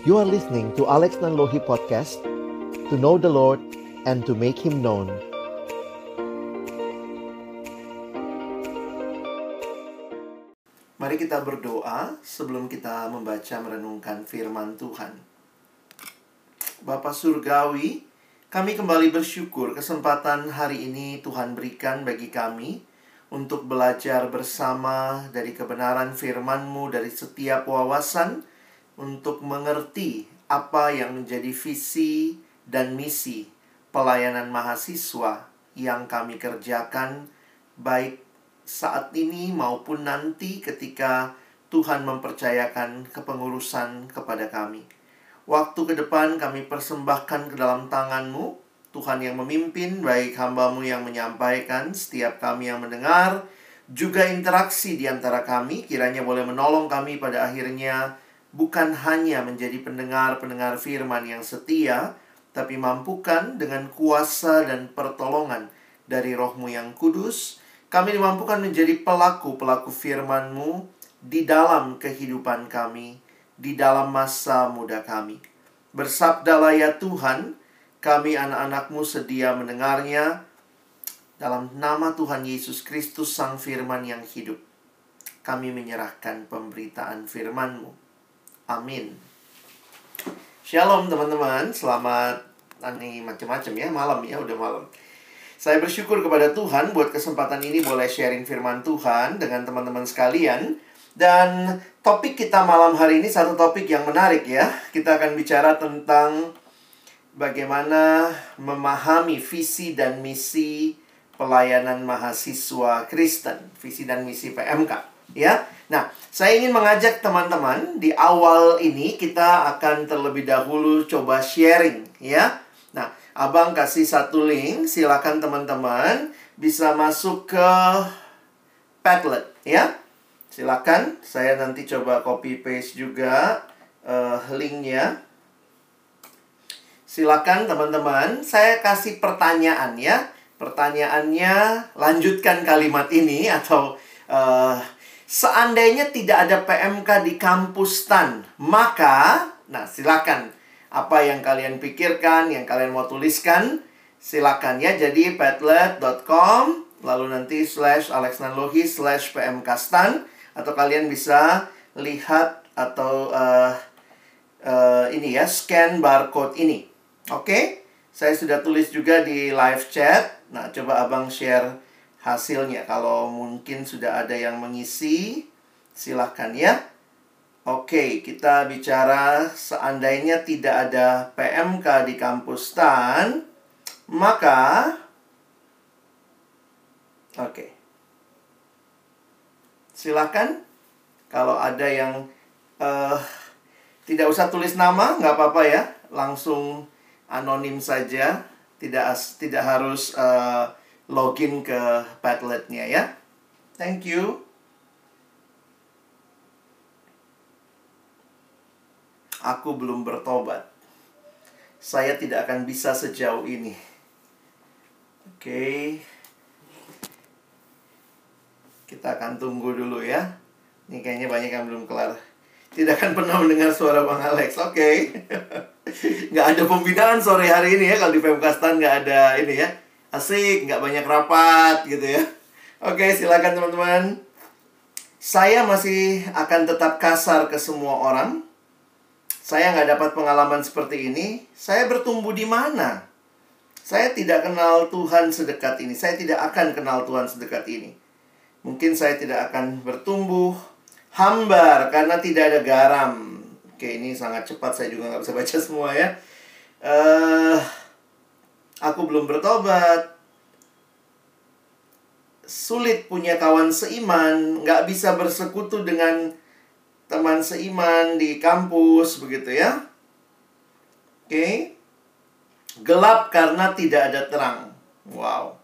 You are listening to Alex Nanlohi Podcast To know the Lord and to make Him known. Mari kita berdoa sebelum kita membaca merenungkan firman Tuhan. Bapak Surgawi, kami kembali bersyukur kesempatan hari ini Tuhan berikan bagi kami untuk belajar bersama dari kebenaran firman-Mu dari setiap wawasan untuk mengerti apa yang menjadi visi dan misi pelayanan mahasiswa yang kami kerjakan baik saat ini maupun nanti ketika Tuhan mempercayakan kepengurusan kepada kami. Waktu ke depan kami persembahkan ke dalam tanganmu, Tuhan yang memimpin, baik hambamu yang menyampaikan, setiap kami yang mendengar, juga interaksi di antara kami, kiranya boleh menolong kami pada akhirnya bukan hanya menjadi pendengar-pendengar firman yang setia, tapi mampukan dengan kuasa dan pertolongan dari rohmu yang kudus, kami dimampukan menjadi pelaku-pelaku firman-Mu di dalam kehidupan kami, di dalam masa muda kami. Bersabdalah ya Tuhan, kami anak-anakmu sedia mendengarnya dalam nama Tuhan Yesus Kristus Sang Firman yang hidup. Kami menyerahkan pemberitaan firman-Mu. Amin. Shalom teman-teman, selamat ini macam-macam ya, malam ya, udah malam. Saya bersyukur kepada Tuhan buat kesempatan ini boleh sharing firman Tuhan dengan teman-teman sekalian. Dan topik kita malam hari ini satu topik yang menarik ya. Kita akan bicara tentang bagaimana memahami visi dan misi pelayanan mahasiswa Kristen, visi dan misi PMK, ya. Nah, saya ingin mengajak teman-teman di awal ini kita akan terlebih dahulu coba sharing ya. Nah, Abang kasih satu link, silakan teman-teman bisa masuk ke Padlet ya. Silakan, saya nanti coba copy paste juga uh, linknya. Silakan teman-teman, saya kasih pertanyaan ya. Pertanyaannya lanjutkan kalimat ini atau uh, Seandainya tidak ada PMK di kampus TAN, maka, nah silakan apa yang kalian pikirkan, yang kalian mau tuliskan, silakan ya. Jadi padlet.com, lalu nanti slash alexnanlohi slash pmkstan, atau kalian bisa lihat atau uh, uh, ini ya, scan barcode ini. Oke, okay? saya sudah tulis juga di live chat. Nah, coba abang share hasilnya. Kalau mungkin sudah ada yang mengisi, silahkan ya. Oke, kita bicara seandainya tidak ada PMK di kampus TAN, maka Oke. Silahkan kalau ada yang uh, tidak usah tulis nama, nggak apa-apa ya. Langsung anonim saja, tidak tidak harus uh, login ke Padletnya ya. Thank you. Aku belum bertobat. Saya tidak akan bisa sejauh ini. Oke. Okay. Kita akan tunggu dulu ya. Ini kayaknya banyak yang belum kelar. Tidak akan pernah mendengar suara Bang Alex. Oke. Okay. nggak ada pembinaan sore hari ini ya. Kalau di Pemkastan nggak ada ini ya asik, nggak banyak rapat gitu ya. Oke, silakan teman-teman. Saya masih akan tetap kasar ke semua orang. Saya nggak dapat pengalaman seperti ini. Saya bertumbuh di mana? Saya tidak kenal Tuhan sedekat ini. Saya tidak akan kenal Tuhan sedekat ini. Mungkin saya tidak akan bertumbuh hambar karena tidak ada garam. Oke, ini sangat cepat. Saya juga nggak bisa baca semua ya. Uh, Aku belum bertobat. Sulit punya kawan seiman, nggak bisa bersekutu dengan teman seiman di kampus, begitu ya. Oke. Okay. Gelap karena tidak ada terang. Wow.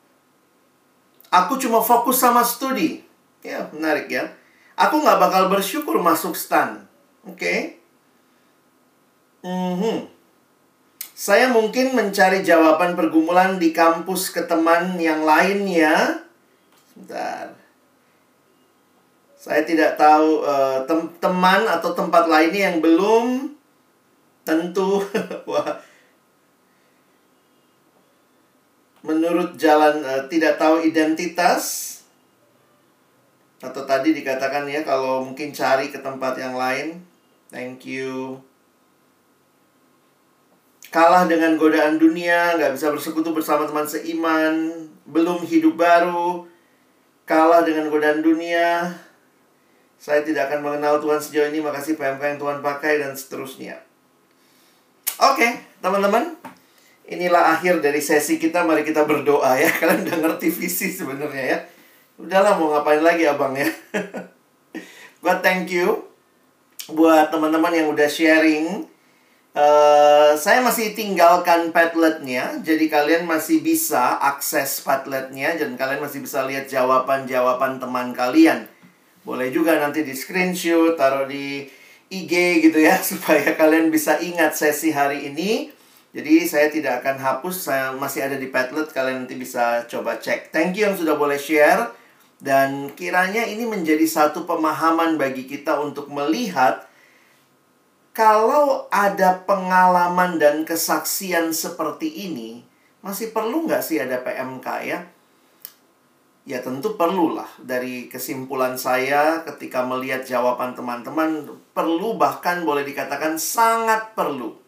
Aku cuma fokus sama studi. Ya, menarik ya. Aku nggak bakal bersyukur masuk stan. Oke. Okay. Mm -hmm. Saya mungkin mencari jawaban pergumulan di kampus ke teman yang lainnya. Sebentar. Saya tidak tahu uh, tem teman atau tempat lainnya yang belum tentu. Wah. Menurut jalan uh, tidak tahu identitas atau tadi dikatakan ya kalau mungkin cari ke tempat yang lain thank you. Kalah dengan godaan dunia nggak bisa bersekutu bersama teman seiman belum hidup baru kalah dengan godaan dunia saya tidak akan mengenal Tuhan sejauh ini makasih PMK yang Tuhan pakai dan seterusnya oke okay, teman-teman inilah akhir dari sesi kita. Mari kita berdoa ya. Kalian udah ngerti visi sebenarnya ya. Udahlah mau ngapain lagi abang ya. But thank you buat teman-teman yang udah sharing. Uh, saya masih tinggalkan Padletnya, jadi kalian masih bisa akses Padletnya dan kalian masih bisa lihat jawaban-jawaban teman kalian. Boleh juga nanti di screenshot, taruh di IG gitu ya, supaya kalian bisa ingat sesi hari ini. Jadi saya tidak akan hapus, saya masih ada di Padlet, kalian nanti bisa coba cek. Thank you yang sudah boleh share. Dan kiranya ini menjadi satu pemahaman bagi kita untuk melihat kalau ada pengalaman dan kesaksian seperti ini, masih perlu nggak sih ada PMK ya? Ya tentu perlulah. Dari kesimpulan saya ketika melihat jawaban teman-teman, perlu bahkan boleh dikatakan sangat perlu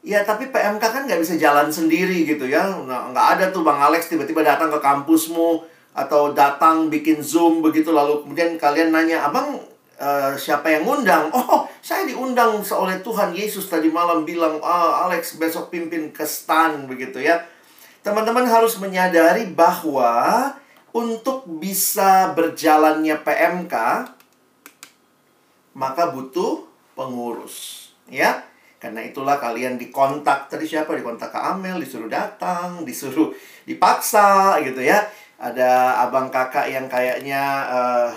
Ya tapi PMK kan nggak bisa jalan sendiri gitu ya Nggak ada tuh Bang Alex tiba-tiba datang ke kampusmu Atau datang bikin Zoom begitu Lalu kemudian kalian nanya Abang uh, siapa yang ngundang? Oh saya diundang oleh Tuhan Yesus tadi malam bilang oh, Alex besok pimpin ke stan begitu ya Teman-teman harus menyadari bahwa Untuk bisa berjalannya PMK Maka butuh pengurus Ya, karena itulah kalian dikontak tadi siapa dikontak ke Amel disuruh datang, disuruh dipaksa gitu ya. Ada abang kakak yang kayaknya uh,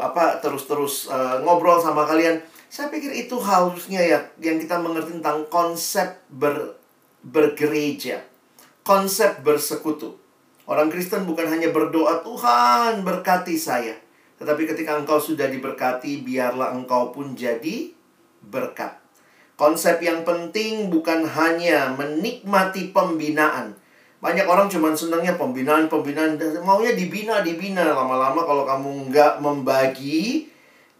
apa terus-terus uh, ngobrol sama kalian. Saya pikir itu harusnya ya yang kita mengerti tentang konsep ber, bergereja, konsep bersekutu. Orang Kristen bukan hanya berdoa Tuhan berkati saya, tetapi ketika engkau sudah diberkati, biarlah engkau pun jadi berkat. Konsep yang penting bukan hanya menikmati pembinaan. Banyak orang cuma senangnya pembinaan, pembinaan. Maunya dibina, dibina. Lama-lama kalau kamu nggak membagi,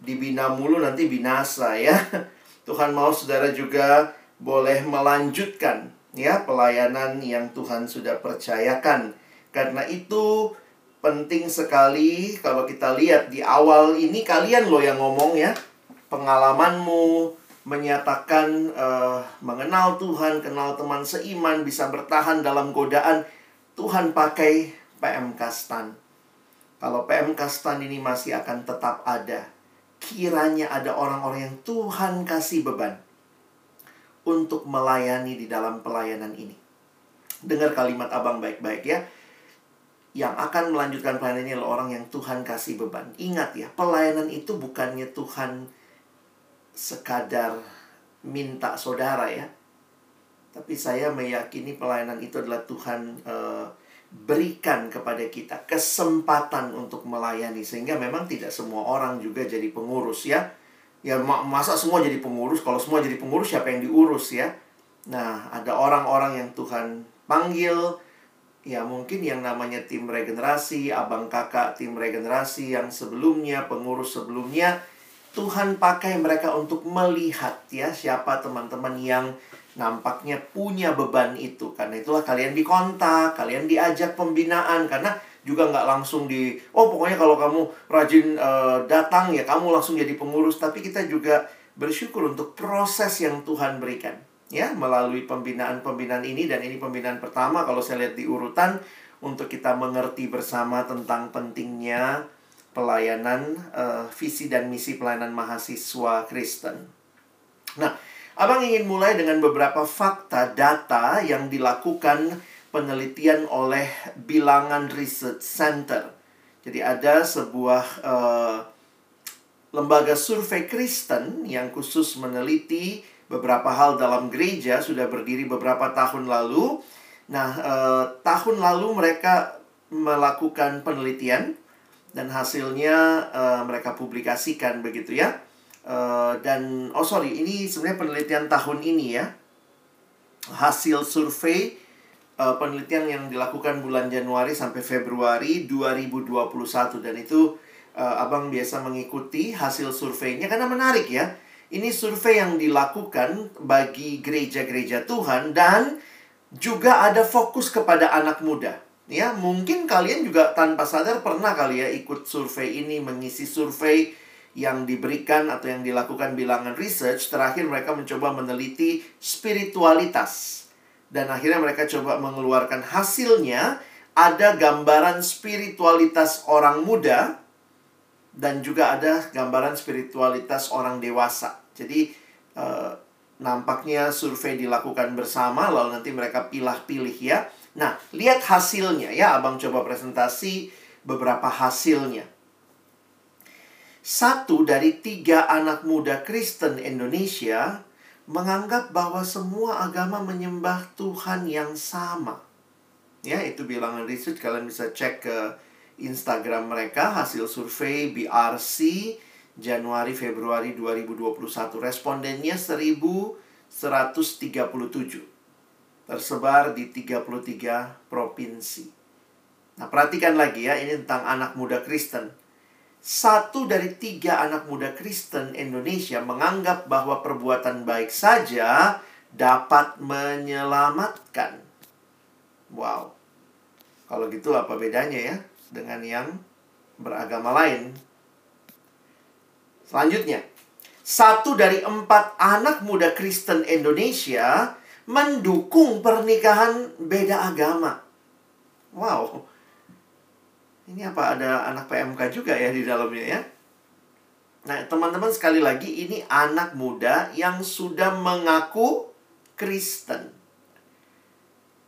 dibina mulu nanti binasa ya. Tuhan mau saudara juga boleh melanjutkan ya pelayanan yang Tuhan sudah percayakan. Karena itu penting sekali kalau kita lihat di awal ini kalian loh yang ngomong ya. Pengalamanmu, menyatakan uh, mengenal Tuhan, kenal teman seiman, bisa bertahan dalam godaan, Tuhan pakai PMK Stan. Kalau PMK Stan ini masih akan tetap ada, kiranya ada orang-orang yang Tuhan kasih beban untuk melayani di dalam pelayanan ini. Dengar kalimat abang baik-baik ya. Yang akan melanjutkan pelayanan ini adalah orang yang Tuhan kasih beban. Ingat ya, pelayanan itu bukannya Tuhan sekadar minta saudara ya. Tapi saya meyakini pelayanan itu adalah Tuhan uh, berikan kepada kita kesempatan untuk melayani sehingga memang tidak semua orang juga jadi pengurus ya. Ya masa semua jadi pengurus? Kalau semua jadi pengurus siapa yang diurus ya? Nah, ada orang-orang yang Tuhan panggil ya mungkin yang namanya tim regenerasi, abang kakak tim regenerasi yang sebelumnya, pengurus sebelumnya Tuhan pakai mereka untuk melihat ya siapa teman-teman yang nampaknya punya beban itu. Karena itulah kalian dikontak, kalian diajak pembinaan. Karena juga nggak langsung di oh pokoknya kalau kamu rajin uh, datang ya kamu langsung jadi pengurus. Tapi kita juga bersyukur untuk proses yang Tuhan berikan ya melalui pembinaan-pembinaan ini. Dan ini pembinaan pertama kalau saya lihat di urutan untuk kita mengerti bersama tentang pentingnya pelayanan uh, visi dan misi pelayanan mahasiswa Kristen. Nah, Abang ingin mulai dengan beberapa fakta data yang dilakukan penelitian oleh Bilangan Research Center. Jadi ada sebuah uh, lembaga survei Kristen yang khusus meneliti beberapa hal dalam gereja sudah berdiri beberapa tahun lalu. Nah, uh, tahun lalu mereka melakukan penelitian dan hasilnya uh, mereka publikasikan begitu ya. Uh, dan oh sorry, ini sebenarnya penelitian tahun ini ya. Hasil survei uh, penelitian yang dilakukan bulan Januari sampai Februari 2021 dan itu uh, Abang biasa mengikuti hasil surveinya karena menarik ya. Ini survei yang dilakukan bagi gereja-gereja Tuhan dan juga ada fokus kepada anak muda. Ya, mungkin kalian juga tanpa sadar pernah kali ya ikut survei ini, mengisi survei yang diberikan atau yang dilakukan bilangan research, terakhir mereka mencoba meneliti spiritualitas. Dan akhirnya mereka coba mengeluarkan hasilnya, ada gambaran spiritualitas orang muda, dan juga ada gambaran spiritualitas orang dewasa. Jadi, eh, nampaknya survei dilakukan bersama, lalu nanti mereka pilah-pilih ya. Nah, lihat hasilnya ya, abang coba presentasi beberapa hasilnya. Satu dari tiga anak muda Kristen Indonesia menganggap bahwa semua agama menyembah Tuhan yang sama. Ya, itu bilangan research kalian bisa cek ke Instagram mereka hasil survei BRC Januari Februari 2021. Respondennya 1137. Tersebar di 33 provinsi. Nah, perhatikan lagi ya, ini tentang anak muda Kristen satu dari tiga anak muda Kristen Indonesia menganggap bahwa perbuatan baik saja dapat menyelamatkan. Wow. Kalau gitu apa bedanya ya dengan yang beragama lain? Selanjutnya, satu dari empat anak muda Kristen Indonesia mendukung pernikahan beda agama. Wow. Ini apa ada anak PMK juga ya di dalamnya ya? Nah, teman-teman sekali lagi ini anak muda yang sudah mengaku Kristen.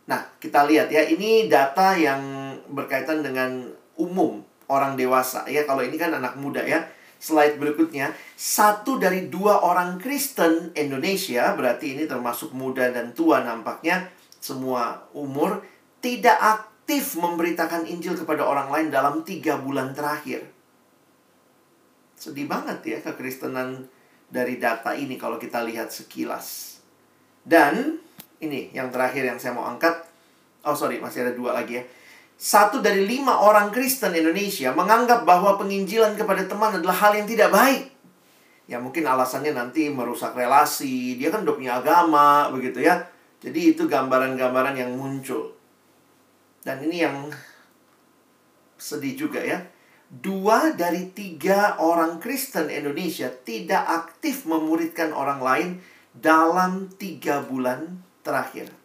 Nah, kita lihat ya, ini data yang berkaitan dengan umum orang dewasa ya. Kalau ini kan anak muda ya. Slide berikutnya, satu dari dua orang Kristen Indonesia, berarti ini termasuk muda dan tua nampaknya, semua umur, tidak aktif memberitakan Injil kepada orang lain dalam tiga bulan terakhir. Sedih banget ya kekristenan dari data ini kalau kita lihat sekilas. Dan ini yang terakhir yang saya mau angkat. Oh sorry, masih ada dua lagi ya. Satu dari lima orang Kristen Indonesia menganggap bahwa penginjilan kepada teman adalah hal yang tidak baik. Ya mungkin alasannya nanti merusak relasi, dia kan udah punya agama, begitu ya. Jadi itu gambaran-gambaran yang muncul. Dan ini yang sedih juga ya. Dua dari tiga orang Kristen Indonesia tidak aktif memuridkan orang lain dalam tiga bulan terakhir.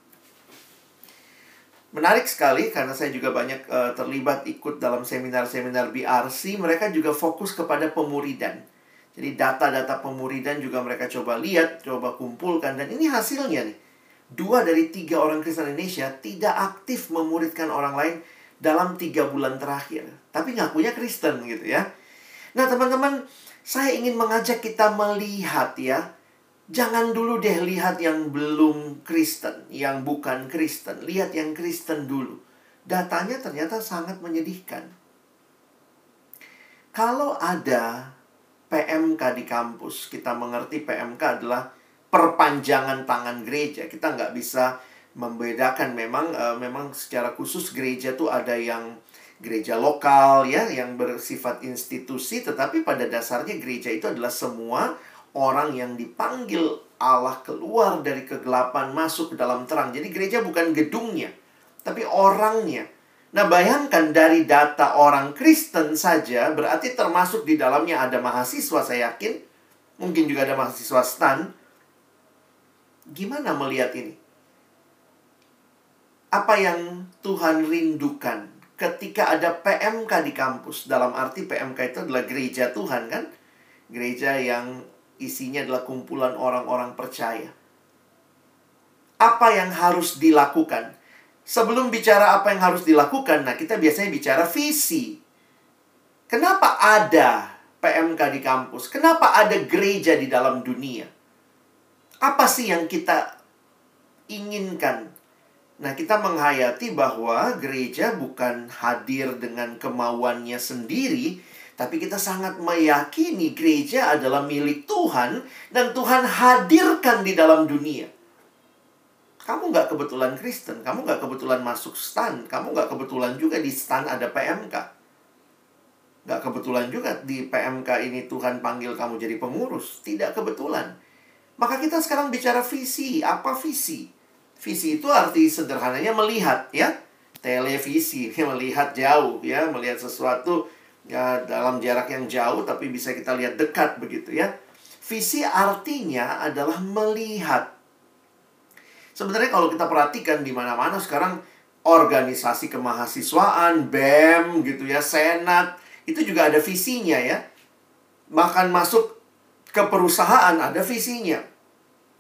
Menarik sekali karena saya juga banyak uh, terlibat ikut dalam seminar-seminar BRC. Mereka juga fokus kepada pemuridan. Jadi data-data pemuridan juga mereka coba lihat, coba kumpulkan. Dan ini hasilnya nih dua dari tiga orang Kristen Indonesia tidak aktif memuridkan orang lain dalam tiga bulan terakhir. Tapi ngakunya Kristen gitu ya. Nah teman-teman, saya ingin mengajak kita melihat ya. Jangan dulu deh lihat yang belum Kristen, yang bukan Kristen. Lihat yang Kristen dulu. Datanya ternyata sangat menyedihkan. Kalau ada PMK di kampus, kita mengerti PMK adalah perpanjangan tangan gereja. Kita nggak bisa membedakan memang uh, memang secara khusus gereja tuh ada yang gereja lokal ya yang bersifat institusi tetapi pada dasarnya gereja itu adalah semua orang yang dipanggil Allah keluar dari kegelapan masuk ke dalam terang. Jadi gereja bukan gedungnya tapi orangnya. Nah, bayangkan dari data orang Kristen saja berarti termasuk di dalamnya ada mahasiswa saya yakin, mungkin juga ada mahasiswa stan Gimana melihat ini? Apa yang Tuhan rindukan ketika ada PMK di kampus? Dalam arti PMK itu adalah gereja Tuhan kan? Gereja yang isinya adalah kumpulan orang-orang percaya. Apa yang harus dilakukan? Sebelum bicara apa yang harus dilakukan, nah kita biasanya bicara visi. Kenapa ada PMK di kampus? Kenapa ada gereja di dalam dunia? Apa sih yang kita inginkan? Nah, kita menghayati bahwa gereja bukan hadir dengan kemauannya sendiri, Tapi kita sangat meyakini gereja adalah milik Tuhan dan Tuhan hadirkan di dalam dunia. Kamu nggak kebetulan Kristen, kamu nggak kebetulan masuk stan, kamu nggak kebetulan juga di stan ada PMK. Nggak kebetulan juga di PMK ini Tuhan panggil kamu jadi pengurus. Tidak kebetulan. Maka kita sekarang bicara visi. Apa visi? Visi itu arti sederhananya melihat ya. Televisi, melihat jauh ya, melihat sesuatu ya dalam jarak yang jauh tapi bisa kita lihat dekat begitu ya. Visi artinya adalah melihat Sebenarnya kalau kita perhatikan di mana-mana sekarang organisasi kemahasiswaan, BEM gitu ya, Senat, itu juga ada visinya ya. Makan masuk ke perusahaan ada visinya.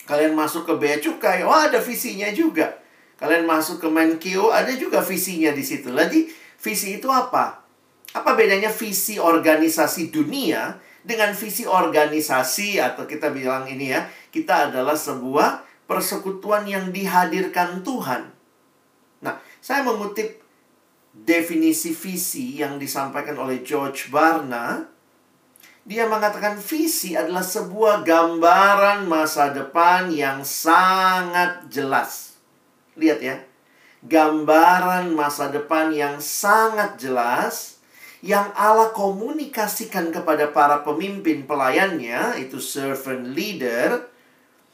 Kalian masuk ke bea cukai, oh ada visinya juga. Kalian masuk ke Menkeu, ada juga visinya di situ. Jadi, visi itu apa? Apa bedanya visi organisasi dunia dengan visi organisasi atau kita bilang ini ya, kita adalah sebuah persekutuan yang dihadirkan Tuhan. Nah, saya mengutip definisi visi yang disampaikan oleh George Barna. Dia mengatakan visi adalah sebuah gambaran masa depan yang sangat jelas. Lihat ya. Gambaran masa depan yang sangat jelas yang Allah komunikasikan kepada para pemimpin pelayannya, itu servant leader,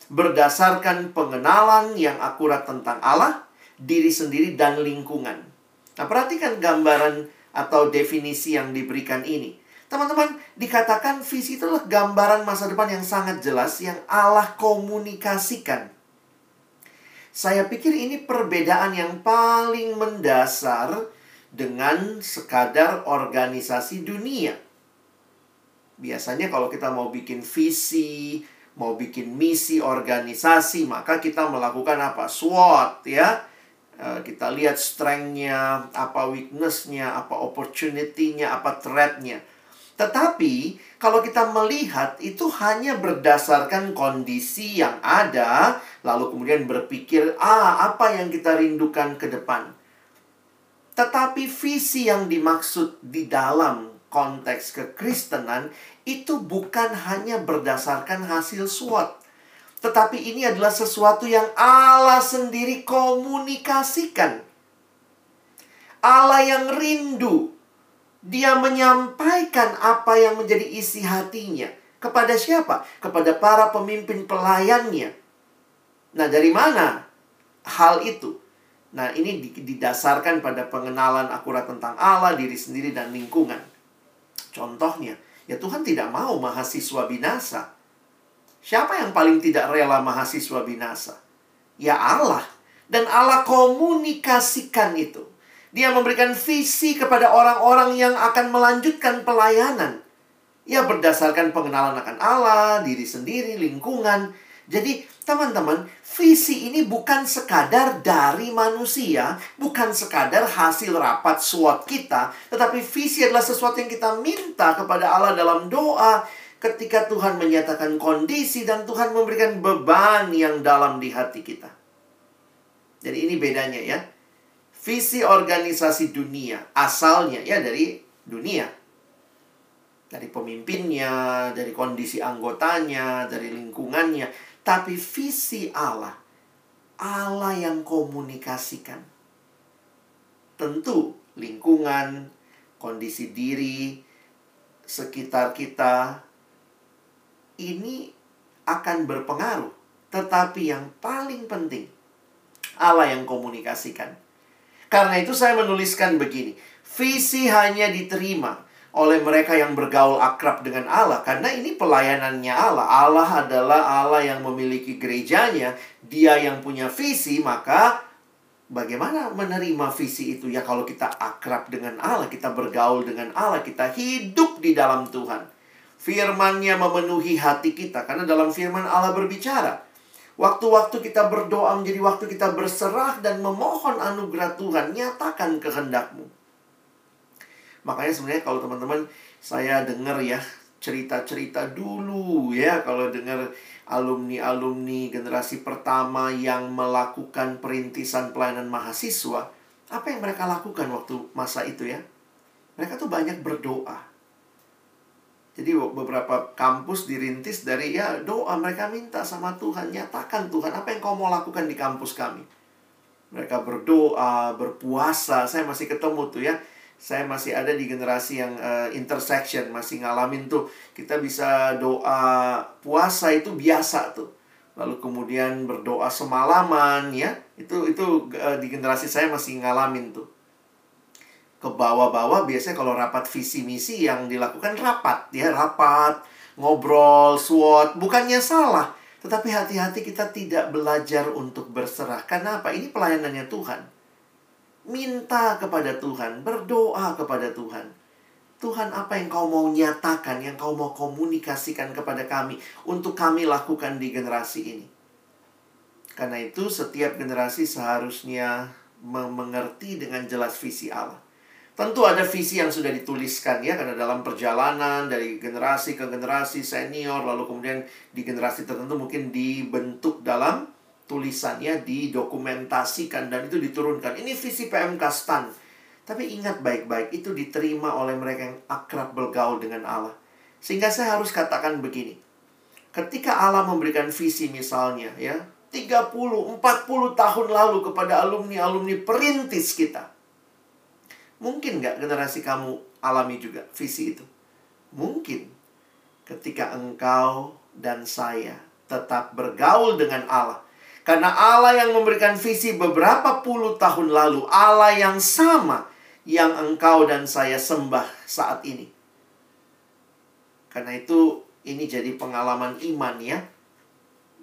berdasarkan pengenalan yang akurat tentang Allah, diri sendiri, dan lingkungan. Nah, perhatikan gambaran atau definisi yang diberikan ini. Teman-teman, dikatakan visi itu adalah gambaran masa depan yang sangat jelas yang Allah komunikasikan. Saya pikir ini perbedaan yang paling mendasar dengan sekadar organisasi dunia. Biasanya kalau kita mau bikin visi, mau bikin misi organisasi, maka kita melakukan apa? SWOT ya. Eh, kita lihat strength-nya, apa weakness-nya, apa opportunity-nya, apa threat-nya. Tetapi kalau kita melihat itu hanya berdasarkan kondisi yang ada, lalu kemudian berpikir, ah apa yang kita rindukan ke depan. Tetapi visi yang dimaksud di dalam konteks kekristenan itu bukan hanya berdasarkan hasil SWOT. Tetapi ini adalah sesuatu yang Allah sendiri komunikasikan. Allah yang rindu. Dia menyampaikan apa yang menjadi isi hatinya. Kepada siapa? Kepada para pemimpin pelayannya. Nah, dari mana hal itu? Nah, ini didasarkan pada pengenalan akurat tentang Allah, diri sendiri, dan lingkungan. Contohnya, ya Tuhan tidak mau mahasiswa binasa. Siapa yang paling tidak rela mahasiswa binasa? Ya Allah. Dan Allah komunikasikan itu. Dia memberikan visi kepada orang-orang yang akan melanjutkan pelayanan. Ya berdasarkan pengenalan akan Allah, diri sendiri, lingkungan. Jadi teman-teman, visi ini bukan sekadar dari manusia, bukan sekadar hasil rapat SWOT kita, tetapi visi adalah sesuatu yang kita minta kepada Allah dalam doa, ketika Tuhan menyatakan kondisi dan Tuhan memberikan beban yang dalam di hati kita. Jadi ini bedanya ya. Visi organisasi dunia asalnya ya dari dunia. Dari pemimpinnya, dari kondisi anggotanya, dari lingkungannya. Tapi visi Allah, Allah yang komunikasikan. Tentu lingkungan, kondisi diri, sekitar kita, ini akan berpengaruh. Tetapi yang paling penting, Allah yang komunikasikan. Karena itu saya menuliskan begini, visi hanya diterima oleh mereka yang bergaul akrab dengan Allah karena ini pelayanannya Allah. Allah adalah Allah yang memiliki gerejanya, Dia yang punya visi, maka bagaimana menerima visi itu ya kalau kita akrab dengan Allah, kita bergaul dengan Allah, kita hidup di dalam Tuhan. Firman-Nya memenuhi hati kita karena dalam firman Allah berbicara. Waktu-waktu kita berdoa menjadi waktu kita berserah dan memohon anugerah Tuhan, nyatakan kehendakmu. Makanya sebenarnya kalau teman-teman saya dengar ya cerita-cerita dulu ya kalau dengar alumni-alumni generasi pertama yang melakukan perintisan pelayanan mahasiswa, apa yang mereka lakukan waktu masa itu ya? Mereka tuh banyak berdoa Jadi beberapa kampus dirintis dari ya doa mereka minta sama Tuhan nyatakan Tuhan apa yang kau mau lakukan di kampus kami. Mereka berdoa, berpuasa. Saya masih ketemu tuh ya. Saya masih ada di generasi yang uh, intersection, masih ngalamin tuh. Kita bisa doa puasa itu biasa tuh. Lalu kemudian berdoa semalaman ya. Itu itu uh, di generasi saya masih ngalamin tuh ke bawah-bawah biasanya kalau rapat visi misi yang dilakukan rapat ya rapat ngobrol SWOT bukannya salah tetapi hati-hati kita tidak belajar untuk berserah kenapa ini pelayanannya Tuhan minta kepada Tuhan berdoa kepada Tuhan. Tuhan apa yang kau mau nyatakan yang kau mau komunikasikan kepada kami untuk kami lakukan di generasi ini? Karena itu setiap generasi seharusnya mengerti dengan jelas visi Allah. Tentu ada visi yang sudah dituliskan ya karena dalam perjalanan dari generasi ke generasi senior lalu kemudian di generasi tertentu mungkin dibentuk dalam tulisannya didokumentasikan dan itu diturunkan. Ini visi PMK STAN. Tapi ingat baik-baik itu diterima oleh mereka yang akrab bergaul dengan Allah. Sehingga saya harus katakan begini. Ketika Allah memberikan visi misalnya ya 30, 40 tahun lalu kepada alumni-alumni perintis kita Mungkin nggak generasi kamu alami juga visi itu? Mungkin. Ketika engkau dan saya tetap bergaul dengan Allah. Karena Allah yang memberikan visi beberapa puluh tahun lalu. Allah yang sama yang engkau dan saya sembah saat ini. Karena itu ini jadi pengalaman iman ya.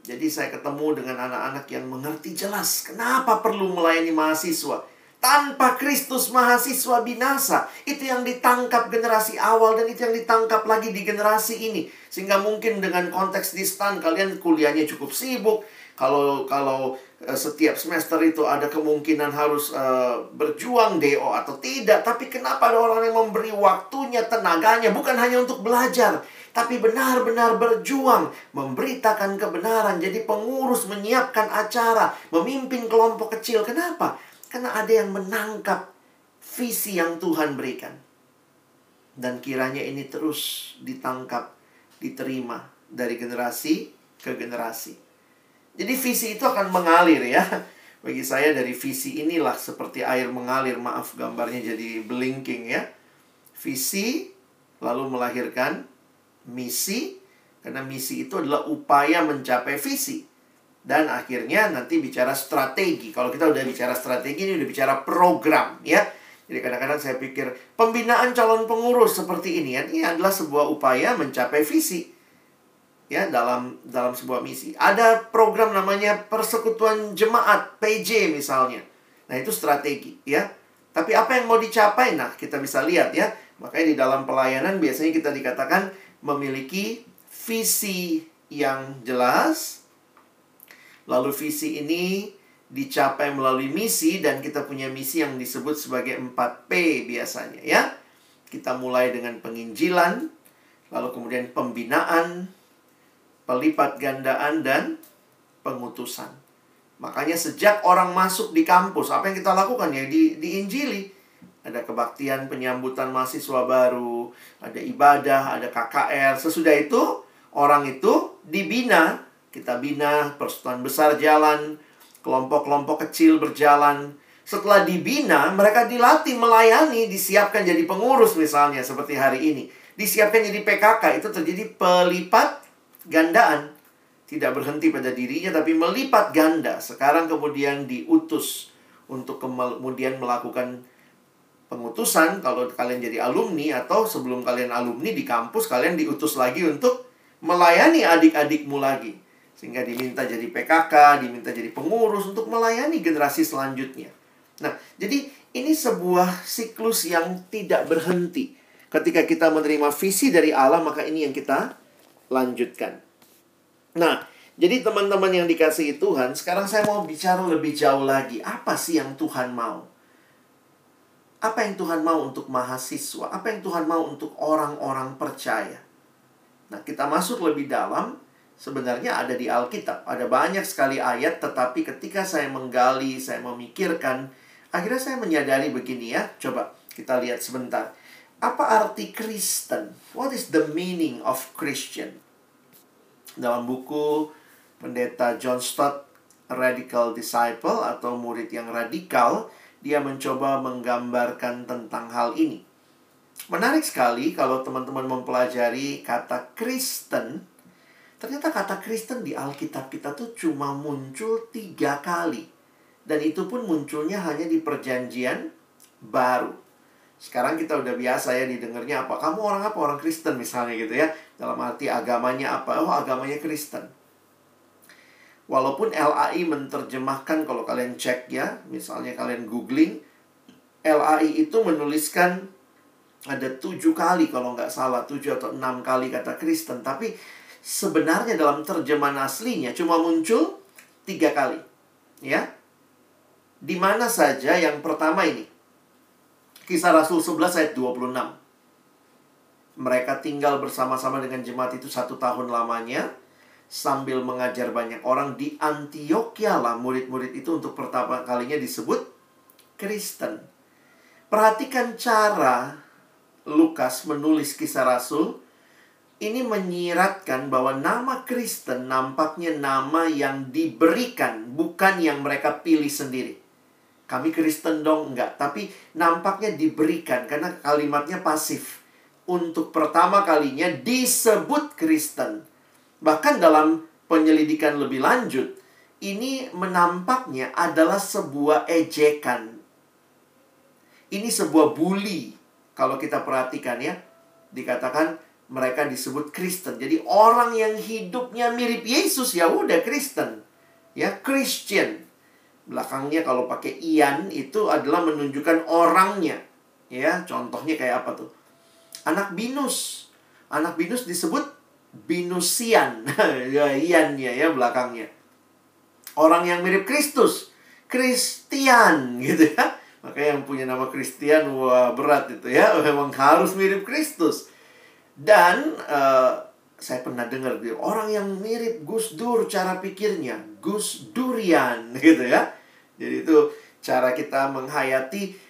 Jadi saya ketemu dengan anak-anak yang mengerti jelas kenapa perlu melayani mahasiswa tanpa Kristus mahasiswa binasa. Itu yang ditangkap generasi awal dan itu yang ditangkap lagi di generasi ini. Sehingga mungkin dengan konteks distan kalian kuliahnya cukup sibuk. Kalau kalau uh, setiap semester itu ada kemungkinan harus uh, berjuang DO atau tidak, tapi kenapa ada orang yang memberi waktunya, tenaganya bukan hanya untuk belajar, tapi benar-benar berjuang memberitakan kebenaran, jadi pengurus menyiapkan acara, memimpin kelompok kecil. Kenapa? Karena ada yang menangkap visi yang Tuhan berikan. Dan kiranya ini terus ditangkap, diterima dari generasi ke generasi. Jadi visi itu akan mengalir ya. Bagi saya dari visi inilah seperti air mengalir. Maaf gambarnya jadi blinking ya. Visi lalu melahirkan misi. Karena misi itu adalah upaya mencapai visi. Dan akhirnya nanti bicara strategi. Kalau kita udah bicara strategi, ini udah bicara program, ya. Jadi kadang-kadang saya pikir pembinaan calon pengurus seperti ini ya, ini adalah sebuah upaya mencapai visi. Ya, dalam dalam sebuah misi. Ada program namanya Persekutuan Jemaat, PJ misalnya. Nah, itu strategi, ya. Tapi apa yang mau dicapai? Nah, kita bisa lihat ya. Makanya di dalam pelayanan biasanya kita dikatakan memiliki visi yang jelas, Lalu visi ini dicapai melalui misi dan kita punya misi yang disebut sebagai 4P biasanya ya. Kita mulai dengan penginjilan, lalu kemudian pembinaan, pelipat gandaan dan pengutusan. Makanya sejak orang masuk di kampus, apa yang kita lakukan ya di diinjili. Ada kebaktian penyambutan mahasiswa baru, ada ibadah, ada KKR. Sesudah itu orang itu dibina kita bina, persatuan besar jalan, kelompok-kelompok kecil berjalan. Setelah dibina, mereka dilatih melayani, disiapkan jadi pengurus misalnya seperti hari ini. Disiapkan jadi PKK, itu terjadi pelipat gandaan. Tidak berhenti pada dirinya, tapi melipat ganda. Sekarang kemudian diutus untuk kemudian melakukan pengutusan. Kalau kalian jadi alumni atau sebelum kalian alumni di kampus, kalian diutus lagi untuk melayani adik-adikmu lagi. Sehingga diminta jadi PKK, diminta jadi pengurus untuk melayani generasi selanjutnya. Nah, jadi ini sebuah siklus yang tidak berhenti. Ketika kita menerima visi dari Allah, maka ini yang kita lanjutkan. Nah, jadi teman-teman yang dikasihi Tuhan, sekarang saya mau bicara lebih jauh lagi. Apa sih yang Tuhan mau? Apa yang Tuhan mau untuk mahasiswa? Apa yang Tuhan mau untuk orang-orang percaya? Nah, kita masuk lebih dalam sebenarnya ada di Alkitab. Ada banyak sekali ayat, tetapi ketika saya menggali, saya memikirkan, akhirnya saya menyadari begini ya. Coba kita lihat sebentar. Apa arti Kristen? What is the meaning of Christian? Dalam buku pendeta John Stott Radical Disciple atau murid yang radikal, dia mencoba menggambarkan tentang hal ini. Menarik sekali kalau teman-teman mempelajari kata Kristen. Ternyata kata Kristen di Alkitab kita tuh cuma muncul tiga kali. Dan itu pun munculnya hanya di perjanjian baru. Sekarang kita udah biasa ya didengarnya apa? Kamu orang apa? Orang Kristen misalnya gitu ya. Dalam arti agamanya apa? Oh, agamanya Kristen. Walaupun LAI menerjemahkan kalau kalian cek ya, misalnya kalian googling, LAI itu menuliskan ada tujuh kali kalau nggak salah, tujuh atau enam kali kata Kristen. Tapi sebenarnya dalam terjemahan aslinya cuma muncul tiga kali. Ya, di mana saja yang pertama ini Kisah Rasul 11 ayat 26. Mereka tinggal bersama-sama dengan jemaat itu satu tahun lamanya sambil mengajar banyak orang di Antioquia lah murid-murid itu untuk pertama kalinya disebut Kristen. Perhatikan cara Lukas menulis kisah Rasul ini menyiratkan bahwa nama Kristen nampaknya nama yang diberikan, bukan yang mereka pilih sendiri. Kami Kristen dong, enggak. Tapi nampaknya diberikan karena kalimatnya pasif. Untuk pertama kalinya disebut Kristen. Bahkan dalam penyelidikan lebih lanjut, ini menampaknya adalah sebuah ejekan. Ini sebuah bully. Kalau kita perhatikan ya, dikatakan mereka disebut Kristen. Jadi orang yang hidupnya mirip Yesus ya udah Kristen. Ya, Christian belakangnya kalau pakai ian itu adalah menunjukkan orangnya. Ya, contohnya kayak apa tuh? Anak binus. Anak binus disebut binusian. ya, iannya ya belakangnya. Orang yang mirip Kristus. Kristian gitu ya. Makanya yang punya nama Kristian wah berat itu ya. Memang harus mirip Kristus. Dan uh, saya pernah dengar orang yang mirip Gus Dur cara pikirnya Gus Durian gitu ya. Jadi itu cara kita menghayati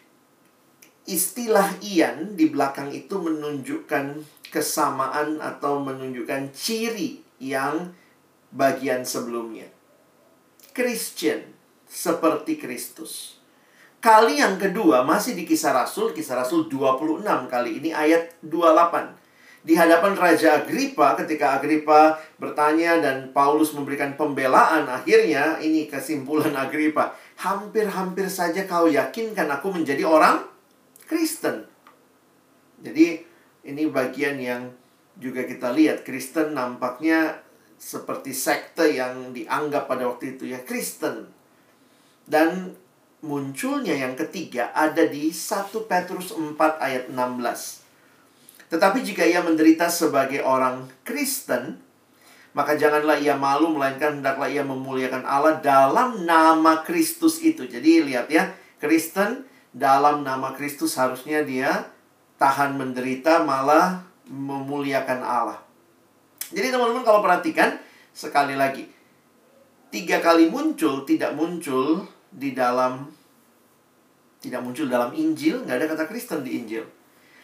istilah Ian di belakang itu menunjukkan kesamaan atau menunjukkan ciri yang bagian sebelumnya. Christian seperti Kristus. Kali yang kedua masih di kisah Rasul, kisah Rasul 26 kali ini ayat 28 di hadapan Raja Agripa ketika Agripa bertanya dan Paulus memberikan pembelaan akhirnya ini kesimpulan Agripa hampir-hampir saja kau yakinkan aku menjadi orang Kristen. Jadi ini bagian yang juga kita lihat. Kristen nampaknya seperti sekte yang dianggap pada waktu itu ya Kristen. Dan munculnya yang ketiga ada di 1 Petrus 4 ayat 16 tetapi jika ia menderita sebagai orang Kristen, maka janganlah ia malu, melainkan hendaklah ia memuliakan Allah dalam nama Kristus itu. Jadi lihat ya, Kristen dalam nama Kristus harusnya dia tahan menderita, malah memuliakan Allah. Jadi teman-teman kalau perhatikan, sekali lagi, tiga kali muncul, tidak muncul di dalam, tidak muncul dalam Injil, nggak ada kata Kristen di Injil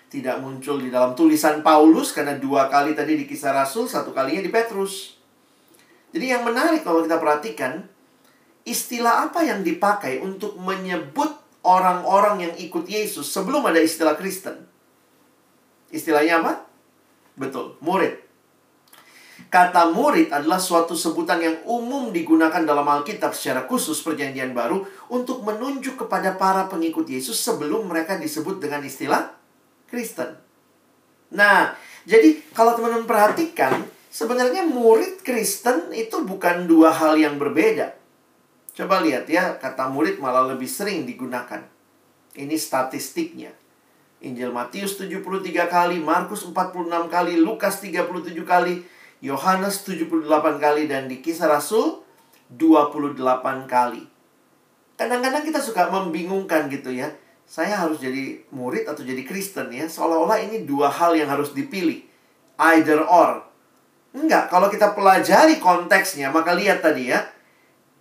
tidak muncul di dalam tulisan Paulus karena dua kali tadi di kisah Rasul, satu kalinya di Petrus. Jadi yang menarik kalau kita perhatikan, istilah apa yang dipakai untuk menyebut orang-orang yang ikut Yesus sebelum ada istilah Kristen? Istilahnya apa? Betul, murid. Kata murid adalah suatu sebutan yang umum digunakan dalam Alkitab secara khusus perjanjian baru untuk menunjuk kepada para pengikut Yesus sebelum mereka disebut dengan istilah Kristen. Nah, jadi kalau teman-teman perhatikan, sebenarnya murid Kristen itu bukan dua hal yang berbeda. Coba lihat ya, kata murid malah lebih sering digunakan. Ini statistiknya. Injil Matius 73 kali, Markus 46 kali, Lukas 37 kali, Yohanes 78 kali, dan di kisah Rasul 28 kali. Kadang-kadang kita suka membingungkan gitu ya saya harus jadi murid atau jadi Kristen ya. Seolah-olah ini dua hal yang harus dipilih. Either or. Enggak, kalau kita pelajari konteksnya, maka lihat tadi ya.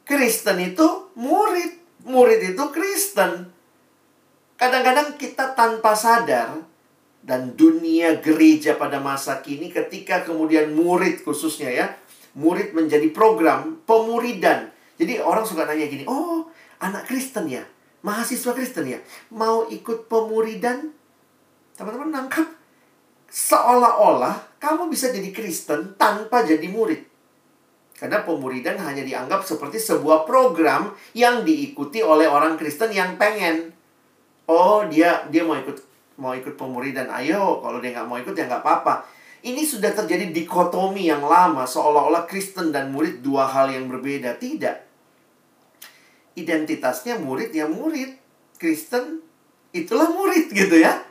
Kristen itu murid. Murid itu Kristen. Kadang-kadang kita tanpa sadar, dan dunia gereja pada masa kini ketika kemudian murid khususnya ya, murid menjadi program pemuridan. Jadi orang suka nanya gini, "Oh, anak Kristen ya? Mahasiswa Kristen ya? Mau ikut pemuridan?" Teman-teman nangkap seolah-olah kamu bisa jadi Kristen tanpa jadi murid. Karena pemuridan hanya dianggap seperti sebuah program yang diikuti oleh orang Kristen yang pengen. Oh, dia dia mau ikut mau ikut pemuridan, ayo. Kalau dia nggak mau ikut ya nggak apa-apa. Ini sudah terjadi dikotomi yang lama, seolah-olah Kristen dan murid dua hal yang berbeda. Tidak. Identitasnya murid ya murid. Kristen itulah murid gitu ya.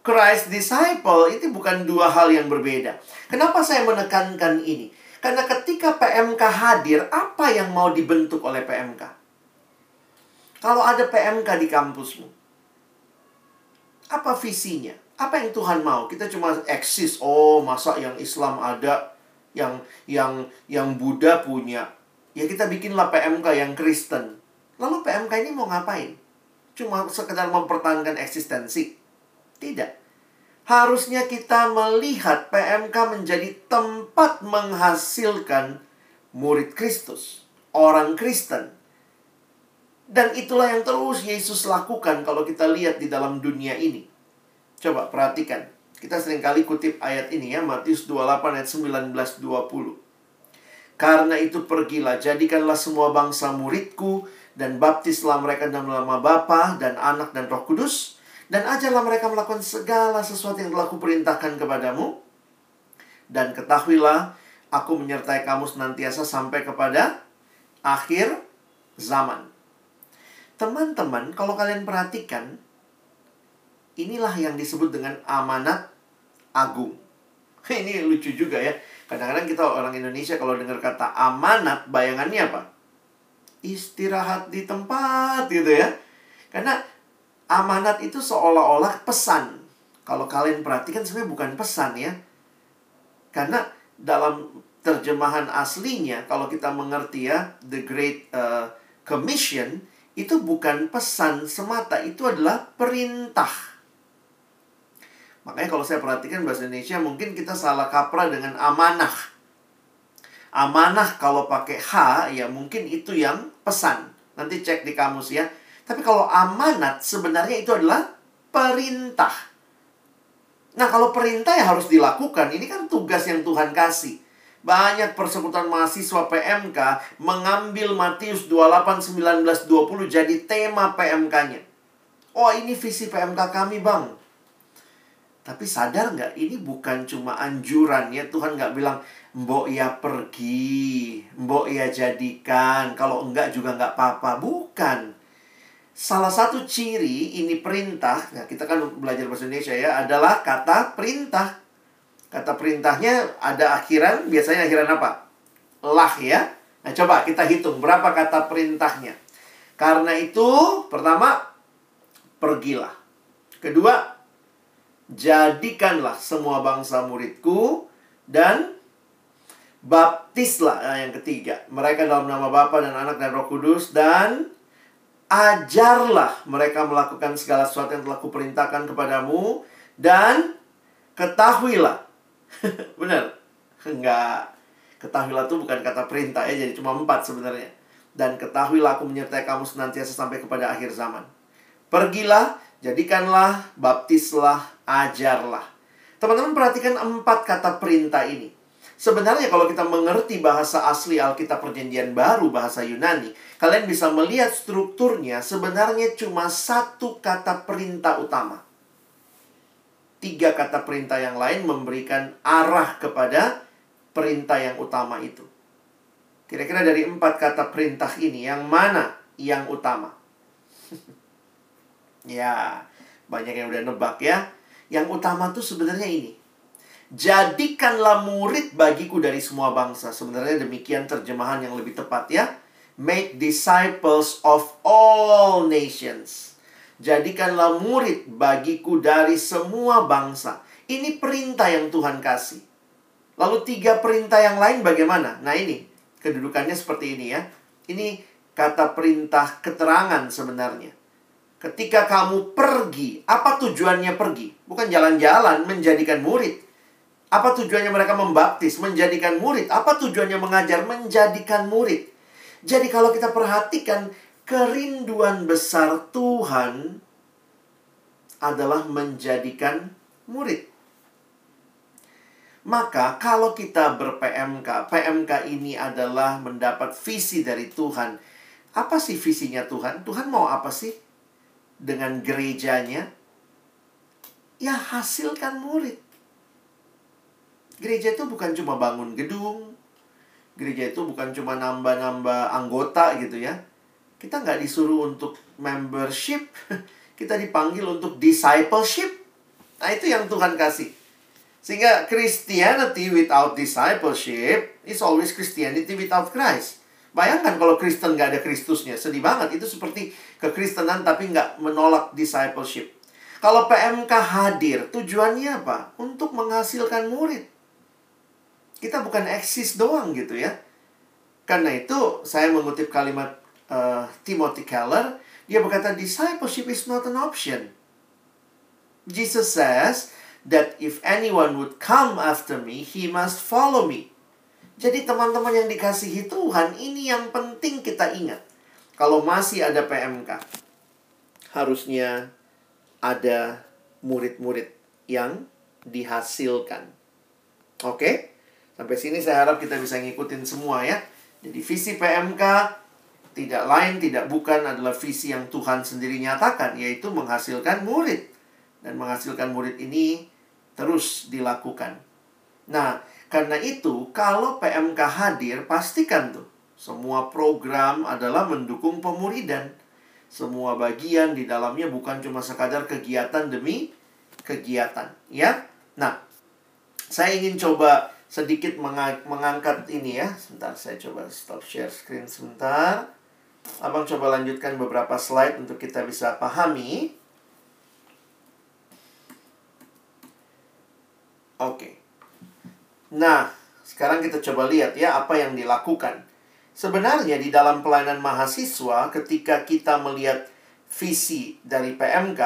Christ disciple itu bukan dua hal yang berbeda. Kenapa saya menekankan ini? Karena ketika PMK hadir, apa yang mau dibentuk oleh PMK? Kalau ada PMK di kampusmu, apa visinya? Apa yang Tuhan mau? Kita cuma eksis. Oh, masa yang Islam ada, yang yang yang Buddha punya. Ya kita bikinlah PMK yang Kristen. Lalu PMK ini mau ngapain? Cuma sekedar mempertahankan eksistensi? Tidak. Harusnya kita melihat PMK menjadi tempat menghasilkan murid Kristus, orang Kristen. Dan itulah yang terus Yesus lakukan kalau kita lihat di dalam dunia ini. Coba perhatikan. Kita sering kali kutip ayat ini ya, Matius 28 ayat 19 20. Karena itu pergilah, jadikanlah semua bangsa muridku dan baptislah mereka dalam nama Bapa dan Anak dan Roh Kudus dan ajarlah mereka melakukan segala sesuatu yang telah kuperintahkan kepadamu dan ketahuilah aku menyertai kamu senantiasa sampai kepada akhir zaman. Teman-teman, kalau kalian perhatikan, inilah yang disebut dengan amanat agung. Ini lucu juga ya. Kadang-kadang kita orang Indonesia kalau dengar kata amanat, bayangannya apa? Istirahat di tempat gitu ya. Karena amanat itu seolah-olah pesan. Kalau kalian perhatikan sebenarnya bukan pesan ya. Karena dalam terjemahan aslinya, kalau kita mengerti ya, The Great uh, Commission, itu bukan pesan semata, itu adalah perintah. Makanya kalau saya perhatikan bahasa Indonesia mungkin kita salah kaprah dengan amanah. Amanah kalau pakai H ya mungkin itu yang pesan. Nanti cek di kamus ya. Tapi kalau amanat sebenarnya itu adalah perintah. Nah, kalau perintah ya harus dilakukan. Ini kan tugas yang Tuhan kasih. Banyak persekutuan mahasiswa PMK mengambil Matius 28, 19, 20 jadi tema PMK-nya. Oh, ini visi PMK kami, Bang. Tapi sadar nggak? Ini bukan cuma anjuran ya. Tuhan nggak bilang, Mbok ya pergi, Mbok ya jadikan. Kalau enggak juga nggak apa-apa. Bukan. Salah satu ciri ini perintah, nah kita kan belajar bahasa Indonesia ya, adalah kata perintah. Kata perintahnya ada akhiran, biasanya akhiran apa? Lah ya. Nah, coba kita hitung berapa kata perintahnya. Karena itu, pertama, pergilah. Kedua, jadikanlah semua bangsa muridku dan baptislah. Nah, yang ketiga, mereka dalam nama Bapa dan Anak dan Roh Kudus dan ajarlah mereka melakukan segala sesuatu yang telah kuperintahkan kepadamu dan ketahuilah Benar? Enggak. Ketahuilah itu bukan kata perintah ya, jadi cuma empat sebenarnya. Dan ketahuilah aku menyertai kamu senantiasa sampai kepada akhir zaman. Pergilah, jadikanlah, baptislah, ajarlah. Teman-teman perhatikan empat kata perintah ini. Sebenarnya kalau kita mengerti bahasa asli Alkitab Perjanjian Baru, bahasa Yunani, kalian bisa melihat strukturnya sebenarnya cuma satu kata perintah utama tiga kata perintah yang lain memberikan arah kepada perintah yang utama itu. Kira-kira dari empat kata perintah ini, yang mana yang utama? ya, banyak yang udah nebak ya. Yang utama tuh sebenarnya ini. Jadikanlah murid bagiku dari semua bangsa. Sebenarnya demikian terjemahan yang lebih tepat ya. Make disciples of all nations Jadikanlah murid bagiku dari semua bangsa. Ini perintah yang Tuhan kasih. Lalu tiga perintah yang lain bagaimana? Nah ini, kedudukannya seperti ini ya. Ini kata perintah keterangan sebenarnya. Ketika kamu pergi, apa tujuannya pergi? Bukan jalan-jalan menjadikan murid. Apa tujuannya mereka membaptis, menjadikan murid? Apa tujuannya mengajar, menjadikan murid? Jadi kalau kita perhatikan kerinduan besar Tuhan adalah menjadikan murid. Maka kalau kita ber-PMK, PMK ini adalah mendapat visi dari Tuhan. Apa sih visinya Tuhan? Tuhan mau apa sih? dengan gerejanya, ya hasilkan murid. Gereja itu bukan cuma bangun gedung, gereja itu bukan cuma nambah-nambah anggota gitu ya. Kita nggak disuruh untuk membership, kita dipanggil untuk discipleship. Nah itu yang Tuhan kasih. Sehingga Christianity without discipleship is always Christianity without Christ. Bayangkan kalau Kristen nggak ada Kristusnya, sedih banget. Itu seperti kekristenan tapi nggak menolak discipleship. Kalau PMK hadir, tujuannya apa? Untuk menghasilkan murid. Kita bukan eksis doang gitu ya. Karena itu saya mengutip kalimat uh, Timothy Keller, dia berkata discipleship is not an option. Jesus says that if anyone would come after me, he must follow me. Jadi teman-teman yang dikasihi Tuhan, ini yang penting kita ingat. Kalau masih ada PMK, harusnya ada murid-murid yang dihasilkan. Oke? Sampai sini saya harap kita bisa ngikutin semua ya. Jadi visi PMK tidak lain tidak bukan adalah visi yang Tuhan sendiri nyatakan yaitu menghasilkan murid. Dan menghasilkan murid ini terus dilakukan. Nah, karena itu, kalau PMK hadir, pastikan tuh semua program adalah mendukung pemuridan. Semua bagian di dalamnya bukan cuma sekadar kegiatan demi kegiatan, ya. Nah, saya ingin coba sedikit mengangkat ini ya. Sebentar, saya coba stop share screen sebentar. Abang coba lanjutkan beberapa slide untuk kita bisa pahami. Oke. Okay. Nah, sekarang kita coba lihat ya apa yang dilakukan. Sebenarnya di dalam pelayanan mahasiswa ketika kita melihat visi dari PMK,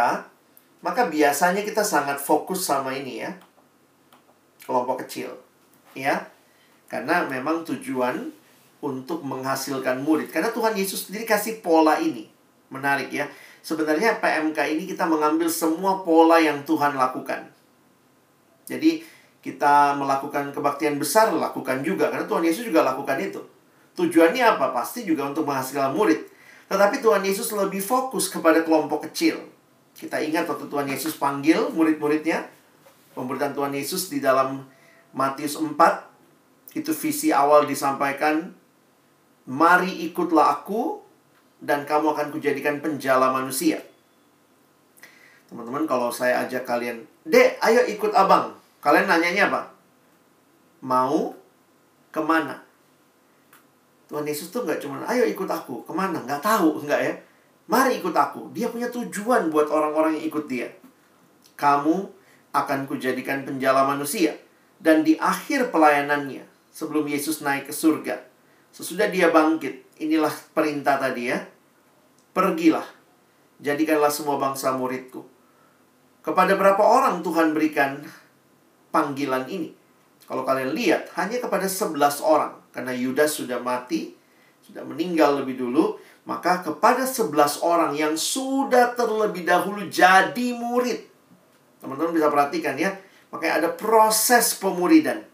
maka biasanya kita sangat fokus sama ini ya. Kelompok kecil. Ya. Karena memang tujuan untuk menghasilkan murid. Karena Tuhan Yesus sendiri kasih pola ini. Menarik ya. Sebenarnya PMK ini kita mengambil semua pola yang Tuhan lakukan. Jadi kita melakukan kebaktian besar, lakukan juga. Karena Tuhan Yesus juga lakukan itu. Tujuannya apa? Pasti juga untuk menghasilkan murid. Tetapi Tuhan Yesus lebih fokus kepada kelompok kecil. Kita ingat waktu Tuhan Yesus panggil murid-muridnya. Pemberitaan Tuhan Yesus di dalam Matius 4. Itu visi awal disampaikan. Mari ikutlah aku dan kamu akan kujadikan penjala manusia. Teman-teman kalau saya ajak kalian, Dek, ayo ikut abang Kalian nanyanya apa? Mau ke mana? Tuhan Yesus tuh nggak cuma, ayo ikut aku. Ke mana? Nggak tahu, nggak ya? Mari ikut aku. Dia punya tujuan buat orang-orang yang ikut dia. Kamu akan kujadikan penjala manusia. Dan di akhir pelayanannya, sebelum Yesus naik ke surga, sesudah dia bangkit, inilah perintah tadi ya. Pergilah, jadikanlah semua bangsa muridku. Kepada berapa orang Tuhan berikan panggilan ini. Kalau kalian lihat, hanya kepada 11 orang. Karena Yudas sudah mati, sudah meninggal lebih dulu. Maka kepada 11 orang yang sudah terlebih dahulu jadi murid. Teman-teman bisa perhatikan ya. Makanya ada proses pemuridan.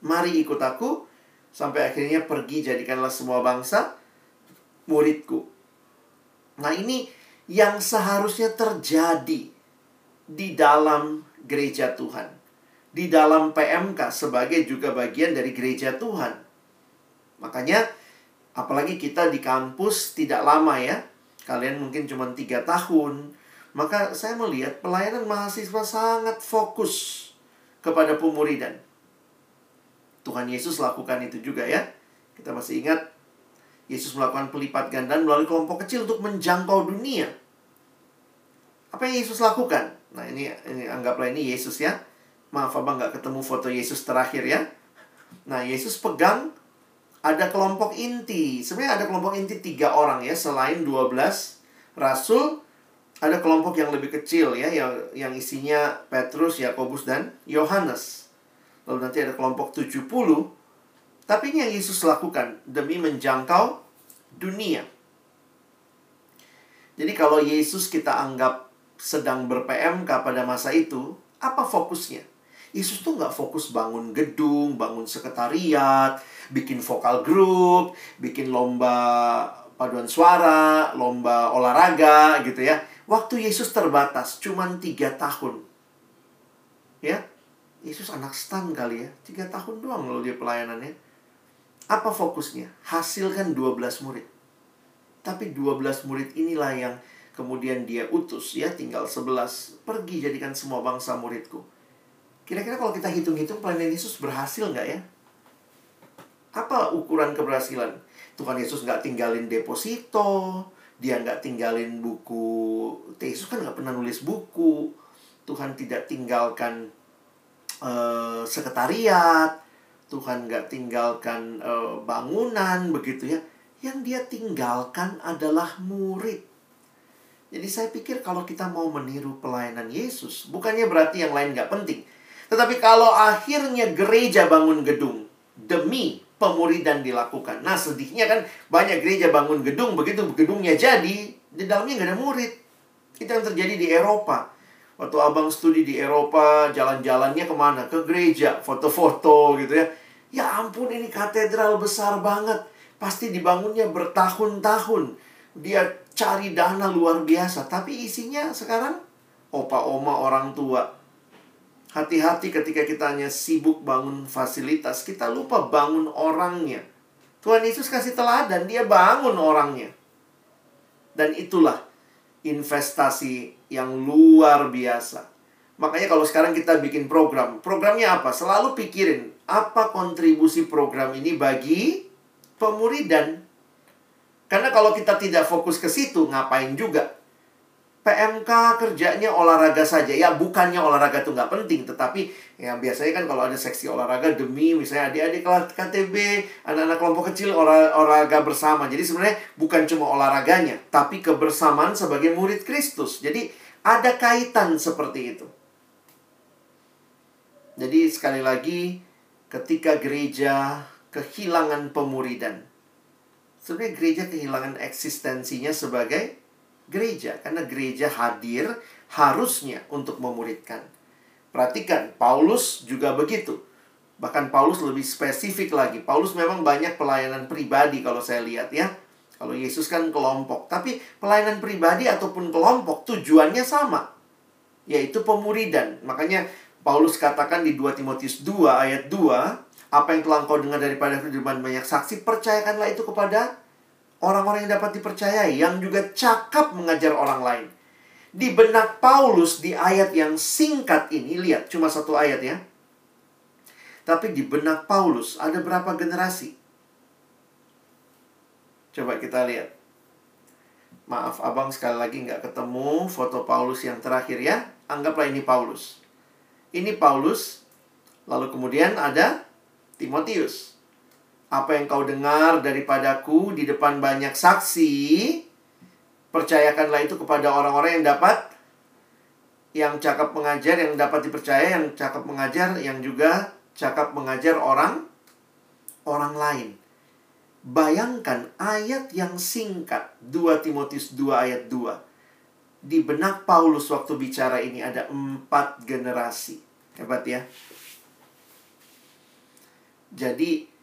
Mari ikut aku. Sampai akhirnya pergi jadikanlah semua bangsa muridku. Nah ini yang seharusnya terjadi di dalam gereja Tuhan. Di dalam PMK sebagai juga bagian dari gereja Tuhan. Makanya, apalagi kita di kampus tidak lama ya. Kalian mungkin cuma tiga tahun. Maka saya melihat pelayanan mahasiswa sangat fokus kepada pemuridan. Tuhan Yesus lakukan itu juga ya. Kita masih ingat Yesus melakukan pelipat gandaan melalui kelompok kecil untuk menjangkau dunia. Apa yang Yesus lakukan? Nah ini, ini anggaplah ini Yesus ya. Maaf abang nggak ketemu foto Yesus terakhir ya. Nah Yesus pegang ada kelompok inti. Sebenarnya ada kelompok inti tiga orang ya selain 12 rasul ada kelompok yang lebih kecil ya yang yang isinya Petrus, Yakobus dan Yohanes. Lalu nanti ada kelompok 70. Tapi ini yang Yesus lakukan demi menjangkau dunia. Jadi kalau Yesus kita anggap sedang ber-PMK pada masa itu, apa fokusnya? Yesus tuh nggak fokus bangun gedung, bangun sekretariat, bikin vokal grup, bikin lomba paduan suara, lomba olahraga gitu ya Waktu Yesus terbatas, cuma tiga tahun. Ya, Yesus anak stan kali ya. Tiga tahun doang loh dia pelayanannya. Apa fokusnya? Hasilkan 12 murid. Tapi 12 murid inilah yang kemudian dia utus ya, tinggal 11. Pergi jadikan semua bangsa muridku. Kira-kira kalau kita hitung-hitung pelayanan Yesus berhasil nggak ya? Apa ukuran keberhasilan? Tuhan Yesus nggak tinggalin deposito, dia nggak tinggalin buku. Yesus kan nggak pernah nulis buku. Tuhan tidak tinggalkan uh, sekretariat. Tuhan nggak tinggalkan uh, bangunan begitu ya. Yang dia tinggalkan adalah murid. Jadi saya pikir kalau kita mau meniru pelayanan Yesus bukannya berarti yang lain nggak penting. Tetapi kalau akhirnya gereja bangun gedung demi pemuridan dilakukan. Nah sedihnya kan banyak gereja bangun gedung, begitu gedungnya jadi, di dalamnya nggak ada murid. Itu yang terjadi di Eropa. Waktu abang studi di Eropa, jalan-jalannya ke mana? Ke gereja, foto-foto gitu ya. Ya ampun ini katedral besar banget. Pasti dibangunnya bertahun-tahun. Dia cari dana luar biasa. Tapi isinya sekarang opa oma orang tua Hati-hati ketika kita hanya sibuk bangun fasilitas, kita lupa bangun orangnya. Tuhan Yesus kasih teladan, dia bangun orangnya. Dan itulah investasi yang luar biasa. Makanya kalau sekarang kita bikin program, programnya apa? Selalu pikirin, apa kontribusi program ini bagi pemuridan? Karena kalau kita tidak fokus ke situ, ngapain juga? PMK kerjanya olahraga saja. Ya, bukannya olahraga itu nggak penting, tetapi ya biasanya kan kalau ada seksi olahraga demi misalnya adik-adik kelas KTB, anak-anak kelompok kecil olahraga bersama. Jadi sebenarnya bukan cuma olahraganya, tapi kebersamaan sebagai murid Kristus. Jadi ada kaitan seperti itu. Jadi sekali lagi ketika gereja kehilangan pemuridan. Sebenarnya gereja kehilangan eksistensinya sebagai gereja karena gereja hadir harusnya untuk memuridkan. Perhatikan, Paulus juga begitu. Bahkan Paulus lebih spesifik lagi. Paulus memang banyak pelayanan pribadi kalau saya lihat ya. Kalau Yesus kan kelompok, tapi pelayanan pribadi ataupun kelompok tujuannya sama, yaitu pemuridan. Makanya Paulus katakan di 2 Timotius 2 ayat 2, apa yang telah engkau dengar daripada firman banyak saksi, percayakanlah itu kepada orang-orang yang dapat dipercayai, yang juga cakap mengajar orang lain. Di benak Paulus di ayat yang singkat ini, lihat cuma satu ayat ya. Tapi di benak Paulus ada berapa generasi? Coba kita lihat. Maaf, abang sekali lagi nggak ketemu foto Paulus yang terakhir ya. Anggaplah ini Paulus. Ini Paulus, lalu kemudian ada Timotius apa yang kau dengar daripadaku di depan banyak saksi, percayakanlah itu kepada orang-orang yang dapat yang cakap mengajar, yang dapat dipercaya, yang cakap mengajar, yang juga cakap mengajar orang orang lain. Bayangkan ayat yang singkat 2 Timotius 2 ayat 2. Di benak Paulus waktu bicara ini ada empat generasi. Hebat ya. Jadi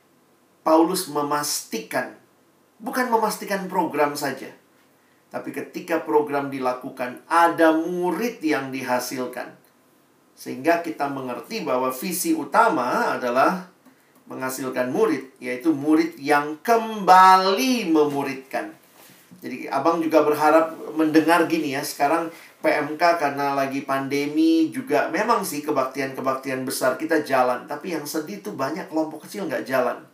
Paulus memastikan, bukan memastikan program saja, tapi ketika program dilakukan, ada murid yang dihasilkan, sehingga kita mengerti bahwa visi utama adalah menghasilkan murid, yaitu murid yang kembali memuridkan. Jadi, abang juga berharap mendengar gini ya, sekarang PMK karena lagi pandemi juga memang sih kebaktian-kebaktian besar kita jalan, tapi yang sedih tuh banyak kelompok kecil nggak jalan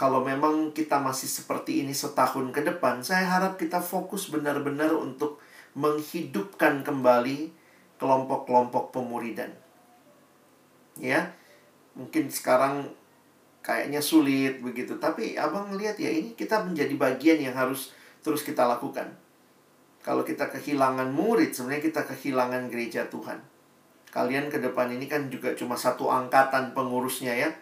kalau memang kita masih seperti ini setahun ke depan, saya harap kita fokus benar-benar untuk menghidupkan kembali kelompok-kelompok pemuridan. Ya, mungkin sekarang kayaknya sulit begitu, tapi abang lihat ya ini kita menjadi bagian yang harus terus kita lakukan. Kalau kita kehilangan murid, sebenarnya kita kehilangan gereja Tuhan. Kalian ke depan ini kan juga cuma satu angkatan pengurusnya ya.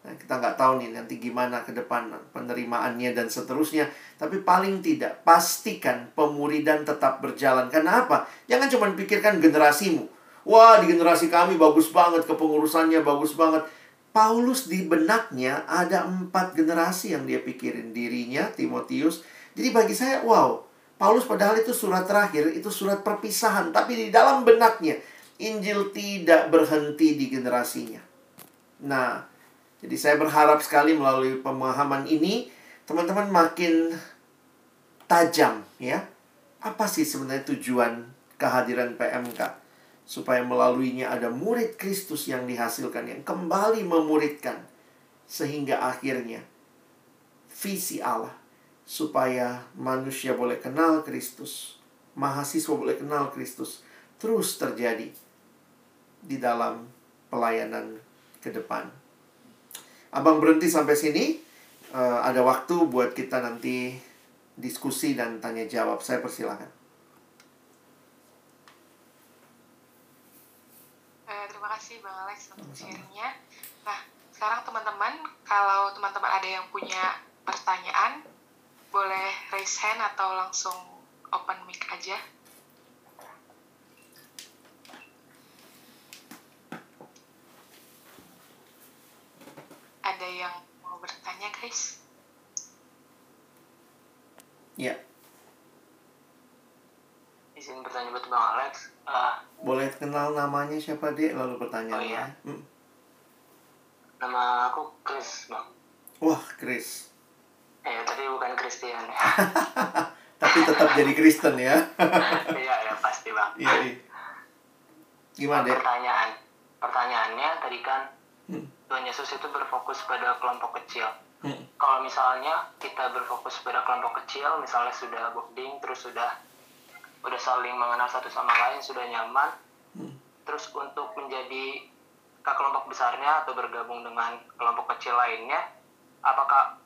Nah, kita nggak tahu nih nanti gimana ke depan penerimaannya dan seterusnya. Tapi paling tidak, pastikan pemuridan tetap berjalan. Karena apa? Jangan cuma pikirkan generasimu. Wah, di generasi kami bagus banget, kepengurusannya bagus banget. Paulus di benaknya ada empat generasi yang dia pikirin. Dirinya, Timotius. Jadi bagi saya, wow, Paulus padahal itu surat terakhir, itu surat perpisahan. Tapi di dalam benaknya, Injil tidak berhenti di generasinya. Nah, jadi saya berharap sekali melalui pemahaman ini, teman-teman makin tajam ya. Apa sih sebenarnya tujuan kehadiran PMK? Supaya melaluinya ada murid Kristus yang dihasilkan, yang kembali memuridkan. Sehingga akhirnya visi Allah supaya manusia boleh kenal Kristus, mahasiswa boleh kenal Kristus, terus terjadi di dalam pelayanan ke depan. Abang berhenti sampai sini. Uh, ada waktu buat kita nanti diskusi dan tanya jawab. Saya persilakan. Uh, terima kasih Bang Alex untuk sharingnya. Nah, sekarang teman-teman, kalau teman-teman ada yang punya pertanyaan, boleh raise hand atau langsung open mic aja. Ada yang mau bertanya, guys? Ya. Izin bertanya buat Bang Alex. Uh, boleh kenal namanya siapa, Dek? Lalu pertanyaannya. Oh, iya. Hmm. Nama aku Chris, Bang. Wah, Chris. Eh, tadi bukan Christian. Tapi tetap jadi Kristen ya. Iya, ya pasti bang. Iya. iya. Gimana deh? Pertanyaan, pertanyaannya tadi kan Hmm. Tuhan Yesus itu berfokus pada kelompok kecil. Hmm. Kalau misalnya kita berfokus pada kelompok kecil, misalnya sudah bonding, terus sudah udah saling mengenal satu sama lain, sudah nyaman, Hmm. terus untuk menjadi ke kelompok besarnya atau bergabung dengan kelompok kecil lainnya, apakah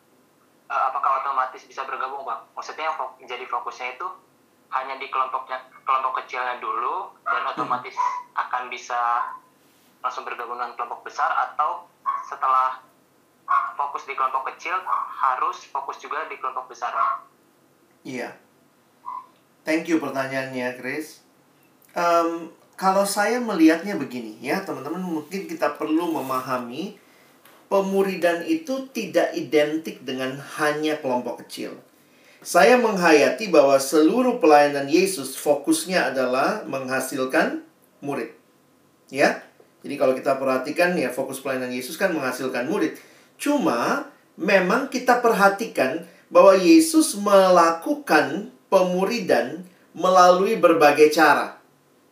eh, apakah otomatis bisa bergabung bang? Maksudnya yang fok- jadi fokusnya itu hanya di kelompoknya kelompok kecilnya dulu dan otomatis akan bisa langsung bergabung dengan kelompok besar atau setelah fokus di kelompok kecil harus fokus juga di kelompok besarnya. Iya. Thank you pertanyaannya, Chris. Em, kalau saya melihatnya begini ya, teman-teman mungkin kita perlu memahami pemuridan itu tidak identik dengan hanya kelompok kecil. Saya menghayati bahwa seluruh pelayanan Yesus fokusnya adalah menghasilkan murid. Ya. Jadi kalau kita perhatikan ya fokus pelayanan Yesus kan menghasilkan murid. Cuma memang kita perhatikan bahwa Yesus melakukan pemuridan melalui berbagai cara.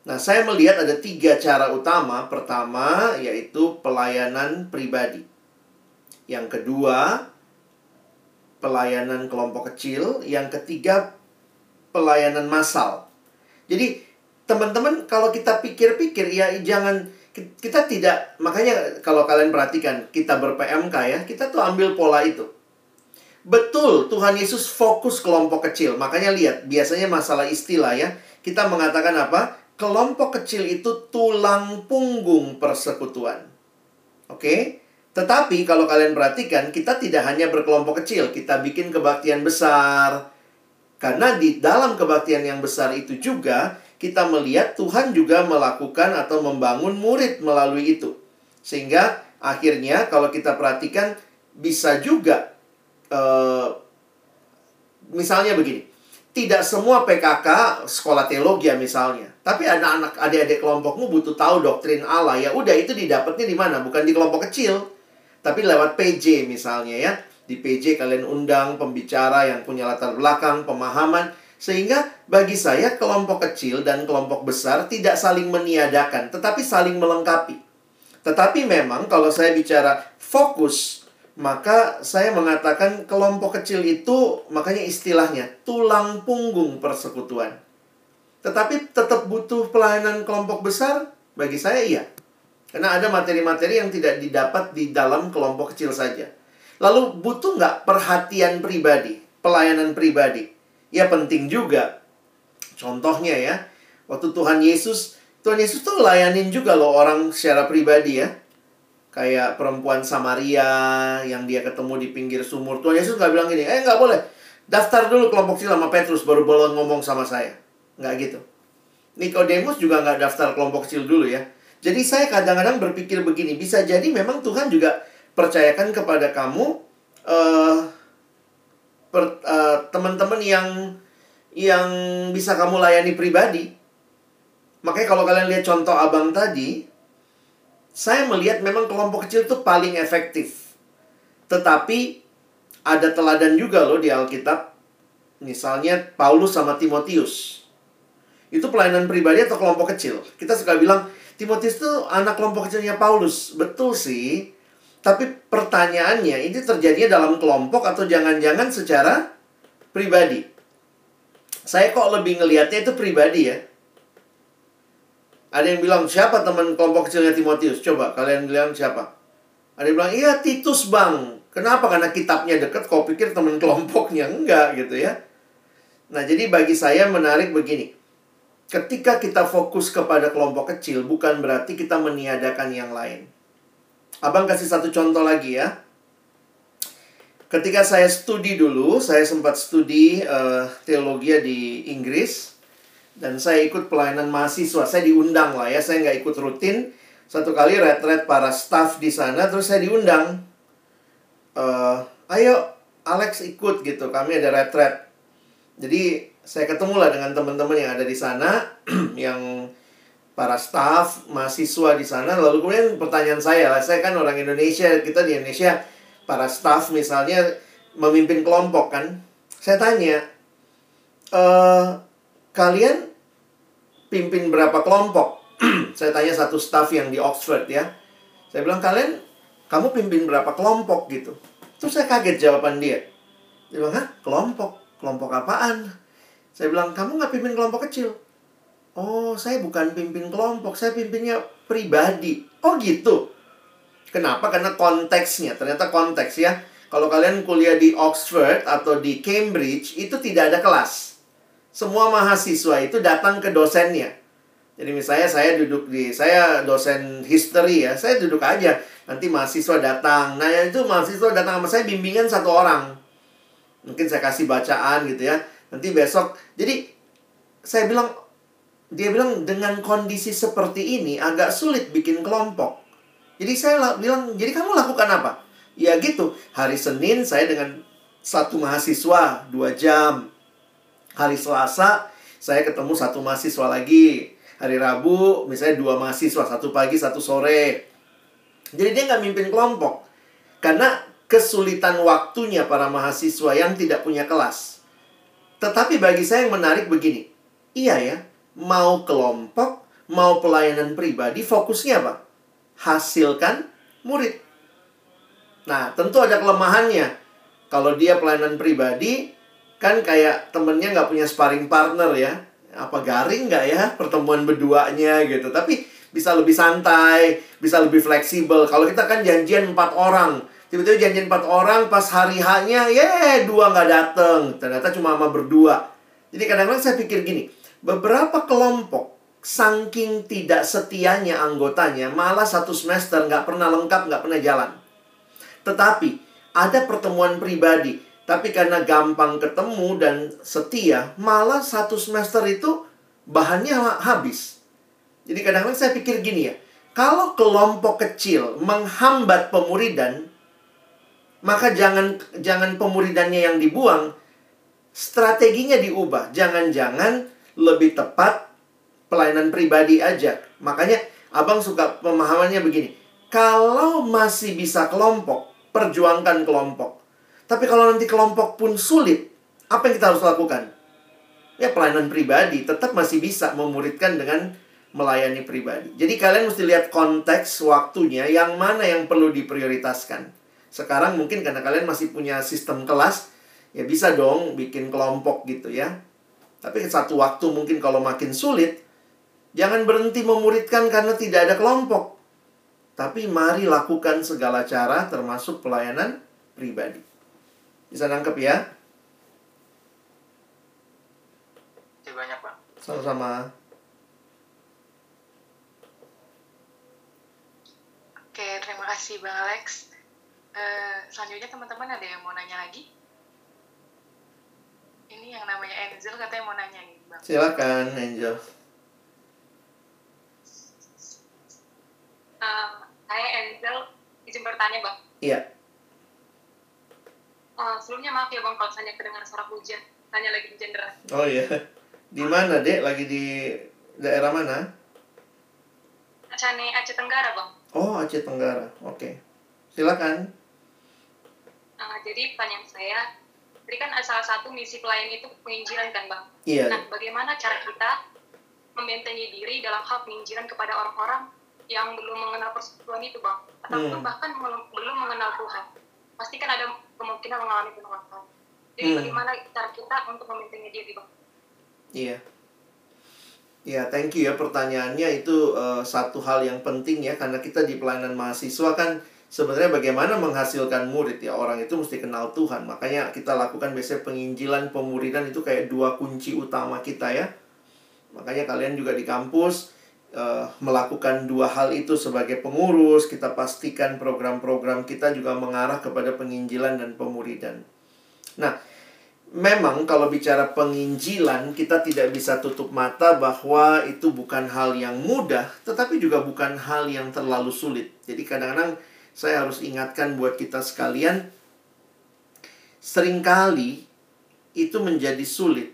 Nah, saya melihat ada tiga cara utama. Pertama, yaitu pelayanan pribadi. Yang kedua, pelayanan kelompok kecil. Yang ketiga, pelayanan massal. Jadi, teman-teman, kalau kita pikir-pikir, ya jangan kita tidak makanya kalau kalian perhatikan kita ber-PMK ya, kita tuh ambil pola itu. Betul, Tuhan Yesus fokus kelompok kecil. Makanya lihat, biasanya masalah istilah ya. Kita mengatakan apa? Kelompok kecil itu tulang punggung persekutuan. Oke? Tetapi kalau kalian perhatikan, kita tidak hanya berkelompok kecil, kita bikin kebaktian besar. Karena di dalam kebaktian yang besar itu juga kita melihat Tuhan juga melakukan atau membangun murid melalui itu. Sehingga akhirnya kalau kita perhatikan bisa juga eh, misalnya begini. Tidak semua PKK sekolah teologi ya misalnya. Tapi anak-anak adik-adik kelompokmu butuh tahu doktrin Allah ya. Udah itu didapatnya di mana? Bukan di kelompok kecil. Tapi lewat PJ misalnya ya. Di PJ kalian undang pembicara yang punya latar belakang, pemahaman. Sehingga bagi saya kelompok kecil dan kelompok besar tidak saling meniadakan. Tetapi saling melengkapi. Tetapi memang kalau saya bicara fokus maka saya mengatakan kelompok kecil itu makanya istilahnya tulang punggung persekutuan. Tetapi tetap butuh pelayanan kelompok besar bagi saya iya. Karena ada materi-materi yang tidak didapat di dalam kelompok kecil saja. Lalu butuh nggak perhatian pribadi, pelayanan pribadi? Ya penting juga. Contohnya ya, waktu Tuhan Yesus, Tuhan Yesus tuh layanin juga loh orang secara pribadi ya. Kayak perempuan Samaria yang dia ketemu di pinggir sumur. Tuhan Yesus nggak bilang gini, eh nggak boleh. Daftar dulu kelompok kecil sama Petrus, baru boleh ngomong sama saya. Nggak gitu. Nikodemus juga nggak daftar kelompok kecil dulu ya. Jadi saya kadang-kadang berpikir begini, bisa jadi memang Tuhan juga percayakan kepada kamu uh, uh, teman-teman yang yang bisa kamu layani pribadi. Makanya kalau kalian lihat contoh abang tadi, saya melihat memang kelompok kecil itu paling efektif. Tetapi ada teladan juga loh di Alkitab. Misalnya Paulus sama Timotius. Itu pelayanan pribadi atau kelompok kecil. Kita suka bilang, Timotius itu anak kelompok kecilnya Paulus. Betul sih. Tapi pertanyaannya, ini terjadinya dalam kelompok atau jangan-jangan secara pribadi? Saya kok lebih ngelihatnya itu pribadi ya. Ada yang bilang, siapa teman kelompok kecilnya Timotius? Coba, kalian bilang siapa? Ada yang bilang, iya Titus bang. Kenapa? Karena kitabnya deket, kau pikir teman kelompoknya. Enggak gitu ya. Nah, jadi bagi saya menarik begini. Ketika kita fokus kepada kelompok kecil, bukan berarti kita meniadakan yang lain. Abang kasih satu contoh lagi ya. Ketika saya studi dulu, saya sempat studi uh, teologi di Inggris dan saya ikut pelayanan mahasiswa. Saya diundang lah ya, saya nggak ikut rutin. Satu kali retret para staff di sana, terus saya diundang. Uh, ayo Alex ikut gitu, kami ada retret. Jadi saya ketemu lah dengan teman-teman yang ada di sana, yang para staff, mahasiswa di sana. Lalu kemudian pertanyaan saya, lah, saya kan orang Indonesia, kita di Indonesia, para staff misalnya memimpin kelompok kan. Saya tanya, e, kalian pimpin berapa kelompok? saya tanya satu staff yang di Oxford ya. Saya bilang, kalian, kamu pimpin berapa kelompok gitu? Terus saya kaget jawaban dia. Dia bilang, hah? Kelompok? Kelompok apaan? Saya bilang, kamu nggak pimpin kelompok kecil? Oh, saya bukan pimpin kelompok, saya pimpinnya pribadi. Oh gitu. Kenapa? Karena konteksnya. Ternyata konteks ya. Kalau kalian kuliah di Oxford atau di Cambridge, itu tidak ada kelas. Semua mahasiswa itu datang ke dosennya. Jadi misalnya saya duduk di, saya dosen history ya, saya duduk aja. Nanti mahasiswa datang. Nah itu mahasiswa datang sama saya bimbingan satu orang. Mungkin saya kasih bacaan gitu ya. Nanti besok. Jadi saya bilang, dia bilang dengan kondisi seperti ini agak sulit bikin kelompok. Jadi saya bilang, jadi kamu lakukan apa? Ya gitu, hari Senin saya dengan satu mahasiswa dua jam. Hari Selasa saya ketemu satu mahasiswa lagi. Hari Rabu misalnya dua mahasiswa, satu pagi, satu sore. Jadi dia nggak mimpin kelompok. Karena kesulitan waktunya para mahasiswa yang tidak punya kelas. Tetapi bagi saya yang menarik begini. Iya ya, mau kelompok, mau pelayanan pribadi, fokusnya apa? Hasilkan murid. Nah, tentu ada kelemahannya. Kalau dia pelayanan pribadi, kan kayak temennya nggak punya sparring partner ya. Apa garing nggak ya pertemuan berduanya gitu. Tapi bisa lebih santai, bisa lebih fleksibel. Kalau kita kan janjian empat orang, tiba-tiba janjian empat orang, pas hari hanya, ya dua nggak dateng. Ternyata cuma sama berdua. Jadi kadang-kadang saya pikir gini, beberapa kelompok saking tidak setianya anggotanya malah satu semester nggak pernah lengkap nggak pernah jalan. Tetapi ada pertemuan pribadi tapi karena gampang ketemu dan setia malah satu semester itu bahannya habis. Jadi kadang-kadang saya pikir gini ya kalau kelompok kecil menghambat pemuridan maka jangan jangan pemuridannya yang dibuang strateginya diubah. Jangan-jangan lebih tepat pelayanan pribadi aja. Makanya abang suka pemahamannya begini. Kalau masih bisa kelompok, perjuangkan kelompok. Tapi kalau nanti kelompok pun sulit, apa yang kita harus lakukan? Ya pelayanan pribadi tetap masih bisa memuridkan dengan melayani pribadi. Jadi kalian mesti lihat konteks waktunya yang mana yang perlu diprioritaskan. Sekarang mungkin karena kalian masih punya sistem kelas, ya bisa dong bikin kelompok gitu ya. Tapi satu waktu mungkin kalau makin sulit, jangan berhenti memuridkan karena tidak ada kelompok. Tapi mari lakukan segala cara termasuk pelayanan pribadi. Bisa nangkep ya? Sama-sama. Oke, terima kasih Bang Alex. Eh, selanjutnya teman-teman ada yang mau nanya lagi? Ini yang namanya Enzel katanya mau nanya nih Bang. Silakan Angel. Uh, saya Enzel, izin bertanya bang. Iya. Uh, sebelumnya maaf ya bang kalau saya kedengar suara hujan, tanya lagi hujan deras. Oh iya. Di mana, Dek? Lagi di daerah mana? Aceh Aceh Tenggara bang. Oh, Aceh Tenggara. Oke. Silakan. Uh, jadi pertanyaan saya, tadi kan salah satu misi pelayan itu penginjilan kan bang. Iya. Nah, bagaimana cara kita membentengi diri dalam hal penginjilan kepada orang-orang yang belum mengenal persekutuan itu bang, ataupun Hmm. bahkan belum mengenal Tuhan? Pasti kan ada kemungkinan mengalami penolakan. Jadi Hmm. bagaimana cara kita untuk membentengi diri bang? Iya. Ya, thank you ya pertanyaannya itu eh, satu hal yang penting ya karena kita di pelayanan mahasiswa kan sebenarnya bagaimana menghasilkan murid ya orang itu mesti kenal Tuhan. Makanya kita lakukan biasanya penginjilan pemuridan itu kayak dua kunci utama kita ya. Makanya kalian juga di kampus eh, melakukan dua hal itu sebagai pengurus. Kita pastikan program-program kita juga mengarah kepada penginjilan dan pemuridan. Nah Memang kalau bicara penginjilan kita tidak bisa tutup mata bahwa itu bukan hal yang mudah tetapi juga bukan hal yang terlalu sulit. Jadi kadang-kadang saya harus ingatkan buat kita sekalian sering kali itu menjadi sulit.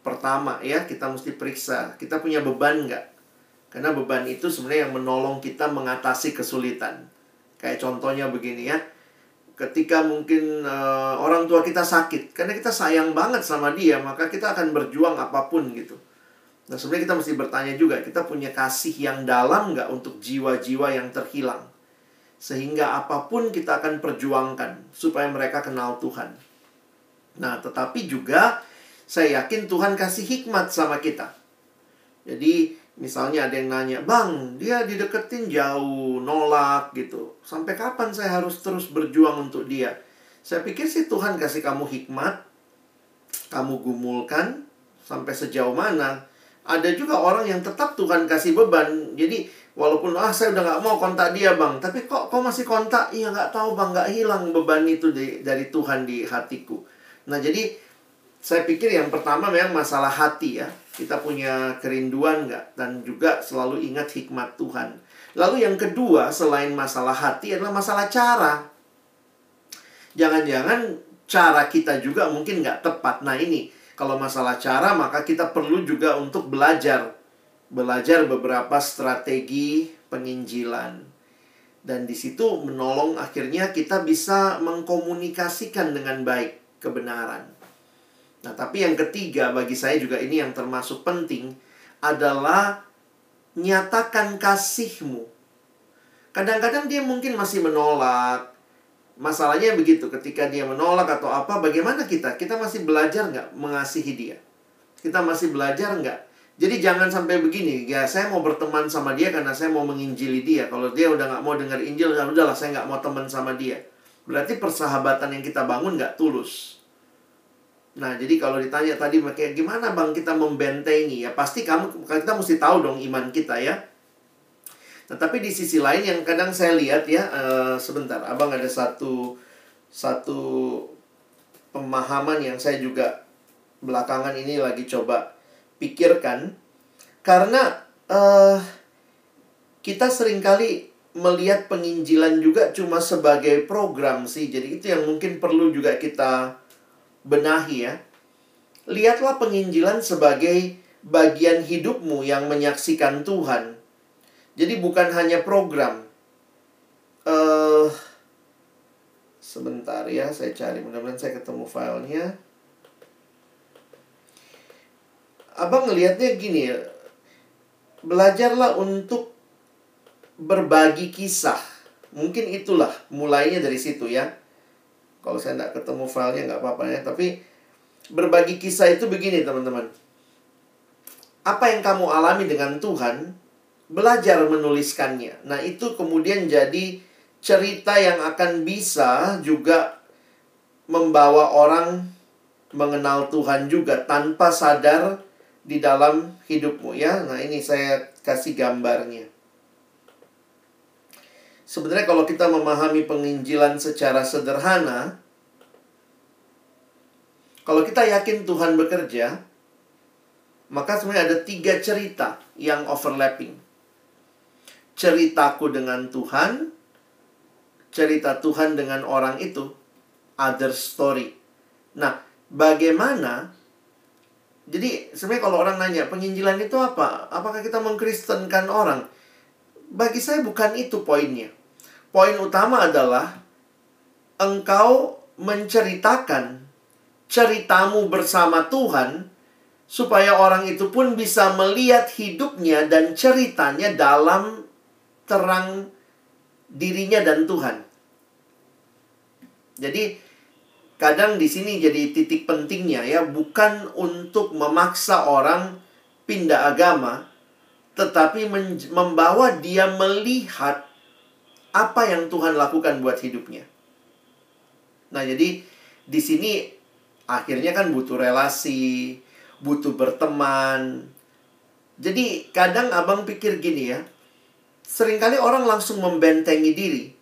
Pertama ya kita mesti periksa kita punya beban nggak? Karena beban itu sebenarnya yang menolong kita mengatasi kesulitan. Kayak contohnya begini ya ketika mungkin eh, orang tua kita sakit karena kita sayang banget sama dia maka kita akan berjuang apa pun gitu nah sebenarnya kita mesti bertanya juga kita punya kasih yang dalam nggak untuk jiwa-jiwa yang terhilang sehingga apa pun kita akan perjuangkan supaya mereka kenal Tuhan nah tetapi juga saya yakin Tuhan kasih hikmat sama kita jadi Misalnya ada yang nanya, Bang, dia dideketin jauh, nolak gitu. Sampai kapan saya harus terus berjuang untuk dia? Saya pikir sih Tuhan kasih kamu hikmat, kamu gumulkan, sampai sejauh mana. Ada juga orang yang tetap Tuhan kasih beban. Jadi, walaupun, ah saya udah nggak mau kontak dia bang. Tapi kok kok masih kontak? Iya nggak tahu bang, nggak hilang beban itu di, dari Tuhan di hatiku. Nah, jadi saya pikir yang pertama memang masalah hati ya. Kita punya kerinduan nggak? Dan juga selalu ingat hikmat Tuhan. Lalu yang kedua, selain masalah hati adalah masalah cara. Jangan-jangan cara kita juga mungkin nggak tepat. Nah ini, kalau masalah cara maka kita perlu juga untuk belajar. Belajar beberapa strategi penginjilan. Dan di situ menolong akhirnya kita bisa mengkomunikasikan dengan baik kebenaran. Nah, tapi yang ketiga bagi saya juga ini yang termasuk penting adalah nyatakan kasihmu. Kadang-kadang dia mungkin masih menolak. Masalahnya begitu, ketika dia menolak atau apa, bagaimana kita? Kita masih belajar nggak mengasihi dia? Kita masih belajar nggak? Jadi jangan sampai begini, ya saya mau berteman sama dia karena saya mau menginjili dia. Kalau dia udah nggak mau dengar Injil, ya udahlah saya nggak mau teman sama dia. Berarti persahabatan yang kita bangun nggak tulus. Nah, jadi kalau ditanya tadi kayak gimana Bang kita membentengi ya pasti kamu kita mesti tahu dong iman kita ya. Tetapi di sisi lain yang kadang saya lihat ya uh, sebentar, Abang ada satu satu pemahaman yang saya juga belakangan ini lagi coba pikirkan karena uh, kita sering kali melihat penginjilan juga cuma sebagai program sih. Jadi itu yang mungkin perlu juga kita benahi ya. Lihatlah penginjilan sebagai bagian hidupmu yang menyaksikan Tuhan. Jadi bukan hanya program. Uh, sebentar ya, saya cari. Mudah-mudahan saya ketemu filenya. Abang ngelihatnya gini ya. Belajarlah untuk berbagi kisah. Mungkin itulah mulainya dari situ ya. Kalau saya nggak ketemu filenya nggak apa-apa ya. Tapi berbagi kisah itu begini teman-teman. Apa yang kamu alami dengan Tuhan, belajar menuliskannya. Nah itu kemudian jadi cerita yang akan bisa juga membawa orang mengenal Tuhan juga tanpa sadar di dalam hidupmu ya. Nah, ini saya kasih gambarnya. Sebenarnya kalau kita memahami penginjilan secara sederhana, kalau kita yakin Tuhan bekerja, maka sebenarnya ada tiga cerita yang overlapping. Ceritaku dengan Tuhan, cerita Tuhan dengan orang itu, other story. Nah, bagaimana jadi sebenarnya kalau orang nanya penginjilan itu apa? Apakah kita mengkristenkan orang? Bagi saya bukan itu poinnya. Poin utama adalah engkau menceritakan ceritamu bersama Tuhan supaya orang itu pun bisa melihat hidupnya dan ceritanya dalam terang dirinya dan Tuhan. Jadi kadang di sini jadi titik pentingnya ya, bukan untuk memaksa orang pindah agama, tetapi membawa dia melihat apa yang Tuhan lakukan buat hidupnya. Nah, jadi di sini akhirnya kan butuh relasi, butuh berteman. Jadi kadang abang pikir gini ya, sering kali orang langsung membentengi diri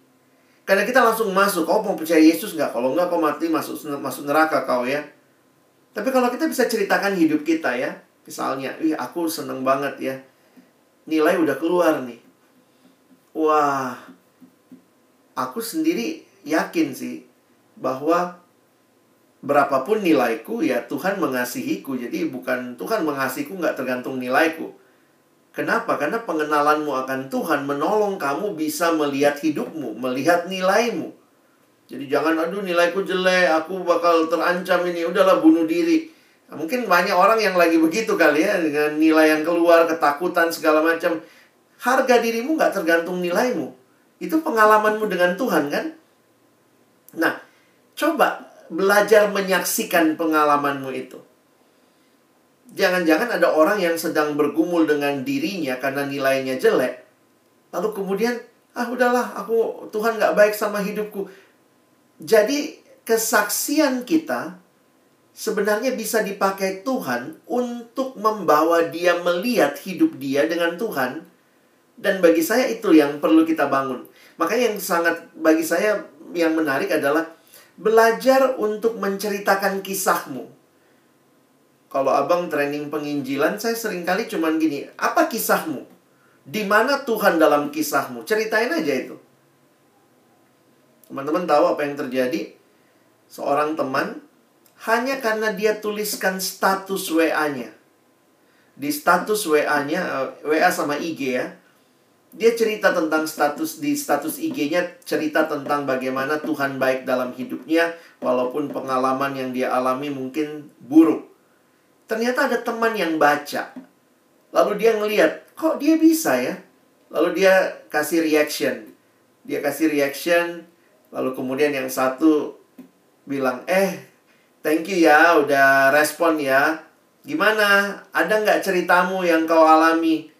karena kita langsung masuk, kau mau percaya Yesus nggak? Kalau nggak, kau mati masuk masuk neraka kau ya. Tapi kalau kita bisa ceritakan hidup kita ya, misalnya, ih aku seneng banget ya, nilai udah keluar nih. Wah, aku sendiri yakin sih bahwa berapapun nilaiku ya Tuhan mengasihiku. Jadi bukan Tuhan mengasihiku nggak tergantung nilaiku. Kenapa? Karena pengenalanmu akan Tuhan menolong kamu bisa melihat hidupmu, melihat nilaimu. Jadi jangan, aduh nilaiku jelek, aku bakal terancam ini, udahlah bunuh diri. Nah, mungkin banyak orang yang lagi begitu kali ya, dengan nilai yang keluar, ketakutan, segala macam. Harga dirimu nggak tergantung nilaimu. Itu pengalamanmu dengan Tuhan kan? Nah, coba belajar menyaksikan pengalamanmu itu. Jangan-jangan ada orang yang sedang bergumul dengan dirinya karena nilainya jelek. Lalu kemudian, ah udahlah, aku Tuhan gak baik sama hidupku. Jadi kesaksian kita sebenarnya bisa dipakai Tuhan untuk membawa dia melihat hidup dia dengan Tuhan. Dan bagi saya itu yang perlu kita bangun. Makanya yang sangat bagi saya yang menarik adalah belajar untuk menceritakan kisahmu kalau abang training penginjilan, saya sering kali cuman gini, apa kisahmu? Di mana Tuhan dalam kisahmu? Ceritain aja itu. Teman-teman tahu apa yang terjadi? Seorang teman, hanya karena dia tuliskan status WA-nya. Di status WA-nya, eh, WA sama IG ya, dia cerita tentang status di status IG-nya cerita tentang bagaimana Tuhan baik dalam hidupnya walaupun pengalaman yang dia alami mungkin buruk. Ternyata ada teman yang baca. Lalu dia ngeliat, kok dia bisa ya? Lalu dia kasih reaction. Dia kasih reaction, lalu kemudian yang satu bilang, eh, thank you ya, udah respon ya. Gimana? Ada nggak ceritamu yang kau alami?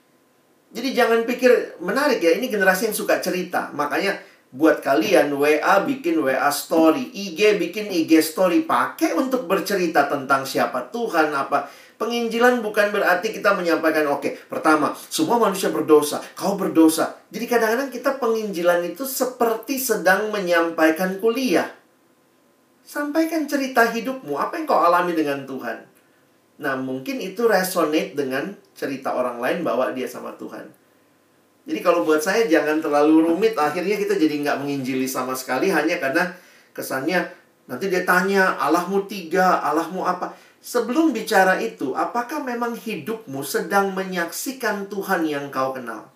Jadi jangan pikir menarik ya, ini generasi yang suka cerita. Makanya buat kalian WA bikin WA story, IG bikin IG story, pakai untuk bercerita tentang siapa Tuhan apa. Penginjilan bukan berarti kita menyampaikan oke, okay, pertama, semua manusia berdosa, kau berdosa. Jadi kadang-kadang kita penginjilan itu seperti sedang menyampaikan kuliah. Sampaikan cerita hidupmu, apa yang kau alami dengan Tuhan. Nah, mungkin itu resonate dengan cerita orang lain bawa dia sama Tuhan. Jadi kalau buat saya jangan terlalu rumit, akhirnya kita jadi nggak menginjili sama sekali hanya karena kesannya nanti dia tanya Allahmu tiga, Allahmu apa. Sebelum bicara itu, apakah memang hidupmu sedang menyaksikan Tuhan yang kau kenal?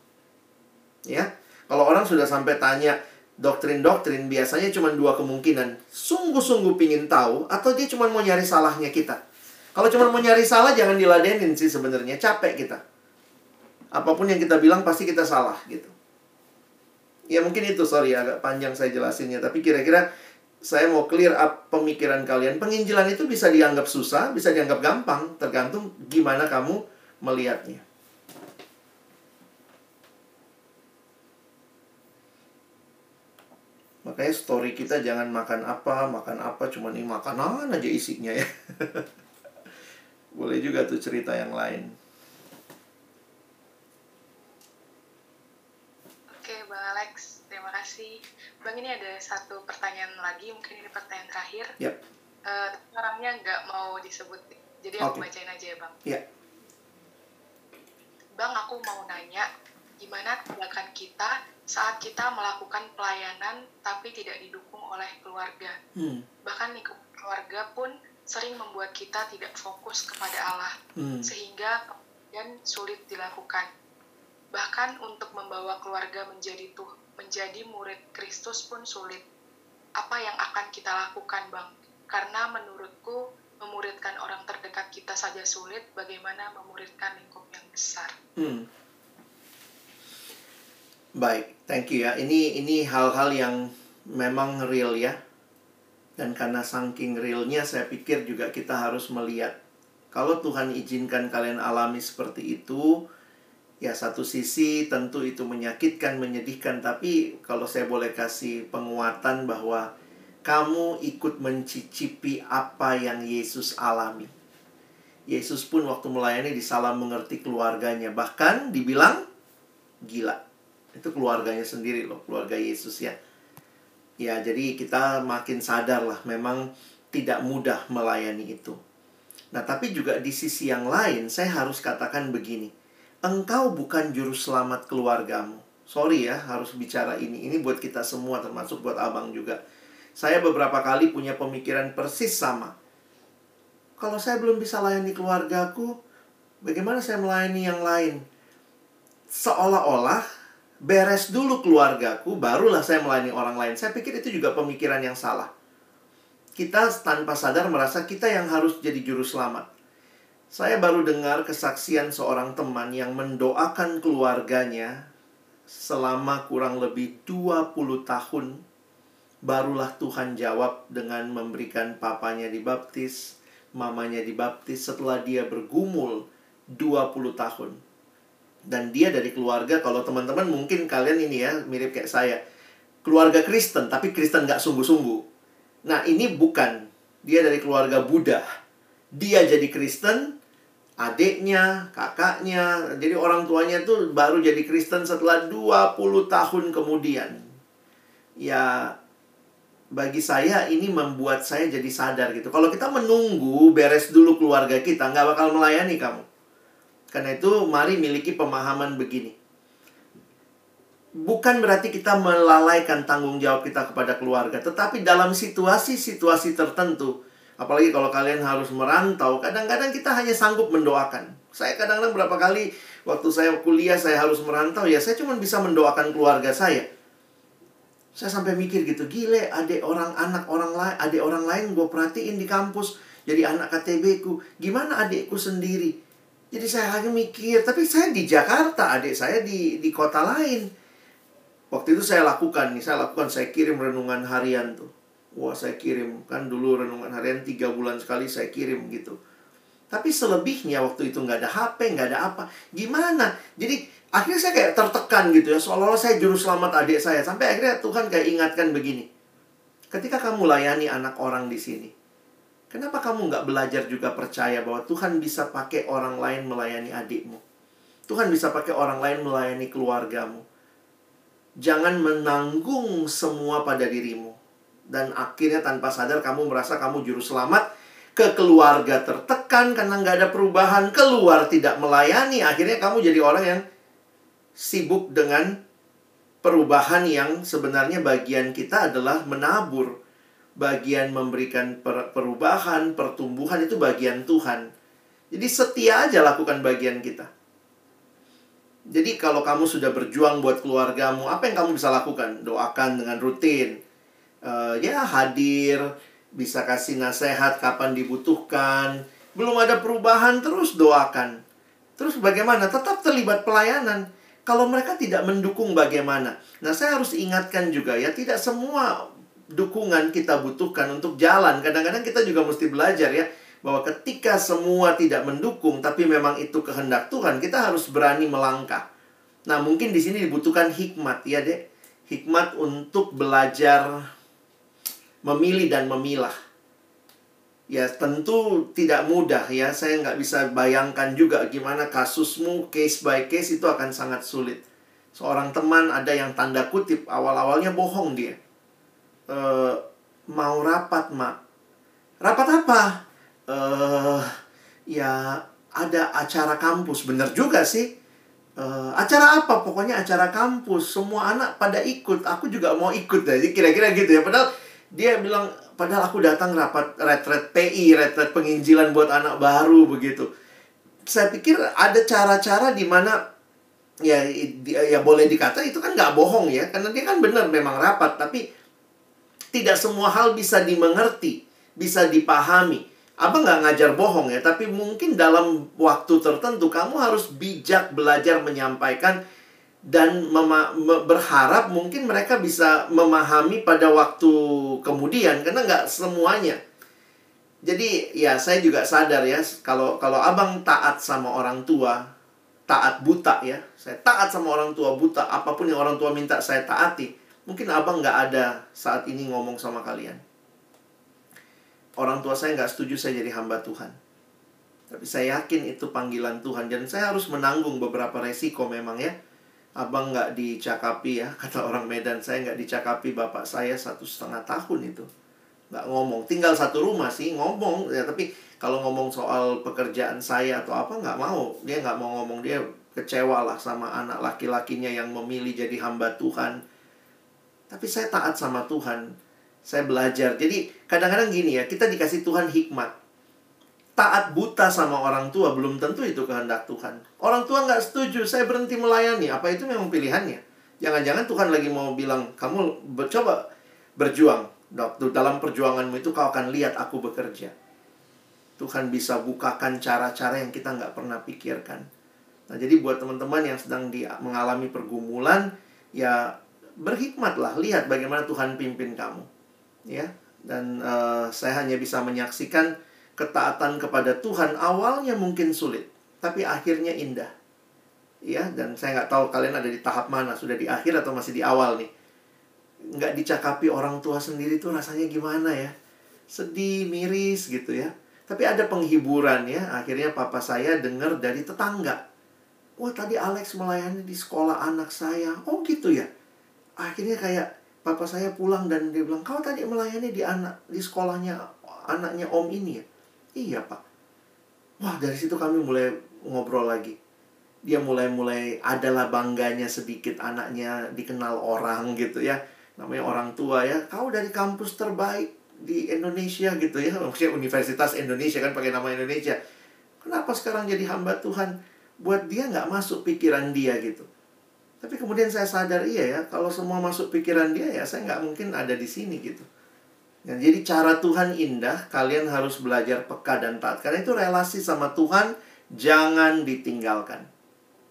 Ya, kalau orang sudah sampai tanya doktrin-doktrin, biasanya cuma dua kemungkinan. Sungguh-sungguh pingin tahu, atau dia cuma mau nyari salahnya kita. Kalau cuma mau nyari salah, jangan diladenin sih sebenarnya. Capek kita apa pun yang kita bilang pasti kita salah gitu. Ya mungkin itu sorry agak panjang saya jelasinnya tapi kira-kira saya mau clear up pemikiran kalian. Penginjilan itu bisa dianggap susah, bisa dianggap gampang, tergantung gimana kamu melihatnya. Makanya story kita jangan makan apa, makan apa, cuma ini makanan aja isinya ya. Boleh juga tuh cerita yang lain. Oke, Bang Alex, terima kasih. Bang, ini ada satu pertanyaan lagi, mungkin ini pertanyaan terakhir. Yap. Eh, tapi orangnya nggak mau disebut, jadi aku Oke. bacain aja ya, Bang. Ya. Bang, aku mau nanya, gimana tindakan kita saat kita melakukan pelayanan tapi tidak didukung oleh keluarga? Hmm. Bahkan keluarga pun sering membuat kita tidak fokus kepada Allah, Hmm. sehingga kemudian sulit dilakukan. Bahkan untuk membawa keluarga menjadi tuh menjadi murid Kristus pun sulit. Apa yang akan kita lakukan, Bang? Karena menurutku memuridkan orang terdekat kita saja sulit, bagaimana memuridkan lingkup yang besar? Hmm. Baik, thank you ya. Ini ini hal-hal yang memang real ya. Dan karena saking realnya saya pikir juga kita harus melihat kalau Tuhan izinkan kalian alami seperti itu, ya satu sisi tentu itu menyakitkan, menyedihkan, tapi kalau saya boleh kasih penguatan bahwa kamu ikut mencicipi apa yang Yesus alami. Yesus pun waktu melayani disalah mengerti keluarganya, bahkan dibilang gila. Itu keluarganya sendiri loh, keluarga Yesus ya. Ya, jadi kita makin sadar lah memang tidak mudah melayani itu. Nah, tapi juga di sisi yang lain saya harus katakan begini. Engkau bukan juru selamat keluargamu. Sorry ya, harus bicara ini. Ini buat kita semua termasuk buat Abang juga. Saya beberapa kali punya pemikiran persis sama. Kalau saya belum bisa layani keluargaku, bagaimana saya melayani yang lain? Seolah-olah beres dulu keluargaku, barulah saya melayani orang lain. Saya pikir itu juga pemikiran yang salah. Kita tanpa sadar merasa kita yang harus jadi juru selamat. Saya baru dengar kesaksian seorang teman yang mendoakan keluarganya selama kurang lebih 20 tahun. Barulah Tuhan jawab dengan memberikan papanya dibaptis, mamanya dibaptis setelah dia bergumul 20 tahun. Dan dia dari keluarga, kalau teman-teman mungkin kalian ini ya, mirip kayak saya. Keluarga Kristen, tapi Kristen nggak sungguh-sungguh. Nah, ini bukan. Dia dari keluarga Buddha. Dia jadi Kristen, adiknya, kakaknya. Jadi orang tuanya tuh baru jadi Kristen setelah 20 tahun kemudian. Ya, bagi saya ini membuat saya jadi sadar gitu. Kalau kita menunggu beres dulu keluarga kita, nggak bakal melayani kamu. Karena itu mari miliki pemahaman begini. Bukan berarti kita melalaikan tanggung jawab kita kepada keluarga, tetapi dalam situasi-situasi tertentu, apalagi kalau kalian harus merantau, kadang-kadang kita hanya sanggup mendoakan. Saya kadang-kadang berapa kali waktu saya kuliah saya harus merantau, ya saya cuma bisa mendoakan keluarga saya. Saya sampai mikir gitu, gile adik orang anak orang lain, adik orang lain gue perhatiin di kampus jadi anak KTB ku. Gimana adikku sendiri? Jadi saya lagi mikir, tapi saya di Jakarta, adik saya di di kota lain. Waktu itu saya lakukan nih, saya lakukan, saya kirim renungan harian tuh. Wah, saya kirim. Kan dulu renungan harian tiga bulan sekali saya kirim gitu. Tapi selebihnya waktu itu nggak ada HP, nggak ada apa. Gimana? Jadi akhirnya saya kayak tertekan gitu ya. Seolah-olah saya juru selamat adik saya. Sampai akhirnya Tuhan kayak ingatkan begini. Ketika kamu layani anak orang di sini, kenapa kamu nggak belajar juga percaya bahwa Tuhan bisa pakai orang lain melayani adikmu? Tuhan bisa pakai orang lain melayani keluargamu. Jangan menanggung semua pada dirimu. Dan akhirnya tanpa sadar kamu merasa kamu juru selamat. Ke keluarga tertekan karena nggak ada perubahan. Keluar tidak melayani. Akhirnya kamu jadi orang yang sibuk dengan perubahan yang sebenarnya bagian kita adalah menabur. Bagian memberikan per- perubahan pertumbuhan itu bagian Tuhan. Jadi setia aja lakukan bagian kita. Jadi kalau kamu sudah berjuang buat keluargamu apa yang kamu bisa lakukan? Doakan dengan rutin Eh, ya hadir bisa kasih nasihat kapan dibutuhkan. Belum ada perubahan terus doakan. Terus bagaimana? Tetap terlibat pelayanan. Kalau mereka tidak mendukung bagaimana? Nah, saya harus ingatkan juga ya, tidak semua dukungan kita butuhkan untuk jalan. Kadang-kadang kita juga mesti belajar ya bahwa ketika semua tidak mendukung tapi memang itu kehendak Tuhan, kita harus berani melangkah. Nah, mungkin di sini dibutuhkan hikmat ya, Dek. Hikmat untuk belajar memilih dan memilah. ya tentu tidak mudah ya. Saya nggak bisa bayangkan juga gimana kasusmu case by case itu akan sangat sulit. Seorang teman ada yang tanda kutip awal-awalnya bohong dia. E, mau rapat, Mak. Rapat apa? Eh, ya ada acara kampus. Bener juga sih. Eh, acara apa? Pokoknya acara kampus. Semua anak pada ikut. Aku juga mau ikut. Jadi kira-kira gitu ya. Padahal dia bilang, padahal aku datang rapat retret PI, retret penginjilan buat anak baru begitu. Saya pikir ada cara-cara di mana ya ya boleh dikata itu kan nggak bohong ya karena dia kan benar memang rapat tapi tidak semua hal bisa dimengerti bisa dipahami Abang nggak ngajar bohong ya, tapi mungkin dalam waktu tertentu kamu harus bijak belajar menyampaikan dan berharap mungkin mereka bisa memahami pada waktu kemudian karena nggak semuanya. Jadi ya saya juga sadar ya kalau kalau abang taat sama orang tua, taat buta ya, saya taat sama orang tua buta apa pun yang orang tua minta saya taati, mungkin abang nggak ada saat ini ngomong sama kalian orang tua saya nggak setuju saya jadi hamba Tuhan. Tapi saya yakin itu panggilan Tuhan dan saya harus menanggung beberapa resiko memang ya. Abang nggak dicakapi ya, kata orang Medan. Saya nggak dicakapi bapak saya satu setengah tahun itu. Nggak ngomong, tinggal satu rumah sih ngomong. Ya tapi kalau ngomong soal pekerjaan saya atau apa nggak mau. Dia nggak mau ngomong. Dia kecewa lah sama anak laki-lakinya yang memilih jadi hamba Tuhan. Tapi saya taat sama Tuhan. Saya belajar. Jadi kadang-kadang gini ya, kita dikasih Tuhan hikmat. Taat buta sama orang tua belum tentu itu kehendak Tuhan. Orang tua nggak setuju, saya berhenti melayani. Apa itu memang pilihannya? Jangan-jangan Tuhan lagi mau bilang, kamu coba berjuang. Dok, dalam perjuanganmu itu kau akan lihat aku bekerja. Tuhan bisa bukakan cara-cara yang kita nggak pernah pikirkan. Nah, jadi buat teman-teman yang sedang di, mengalami pergumulan, ya berhikmatlah, lihat bagaimana Tuhan pimpin kamu ya dan uh, saya hanya bisa menyaksikan ketaatan kepada Tuhan awalnya mungkin sulit tapi akhirnya indah. Ya dan saya nggak tahu kalian ada di tahap mana sudah di akhir atau masih di awal nih. Nggak dicakapi orang tua sendiri tuh rasanya gimana ya? Sedih miris gitu ya. Tapi ada penghiburan ya akhirnya papa saya dengar dari tetangga. Wah tadi Alex melayani di sekolah anak saya. Oh gitu ya? Akhirnya kayak papa saya pulang dan dia bilang, kau tadi melayani di anak di sekolahnya anaknya om ini ya? Iya pak. Wah dari situ kami mulai ngobrol lagi. Dia mulai-mulai adalah bangganya sedikit anaknya dikenal orang gitu ya. Namanya orang tua ya. Kau dari kampus terbaik di Indonesia gitu ya. Maksudnya Universitas Indonesia kan pakai nama Indonesia. Kenapa sekarang jadi hamba Tuhan? Buat dia nggak masuk pikiran dia gitu. Tapi kemudian saya sadar, iya ya, kalau semua masuk pikiran dia, ya saya nggak mungkin ada di sini gitu. Ya, jadi cara Tuhan indah, kalian harus belajar peka dan taat. Karena itu relasi sama Tuhan, jangan ditinggalkan.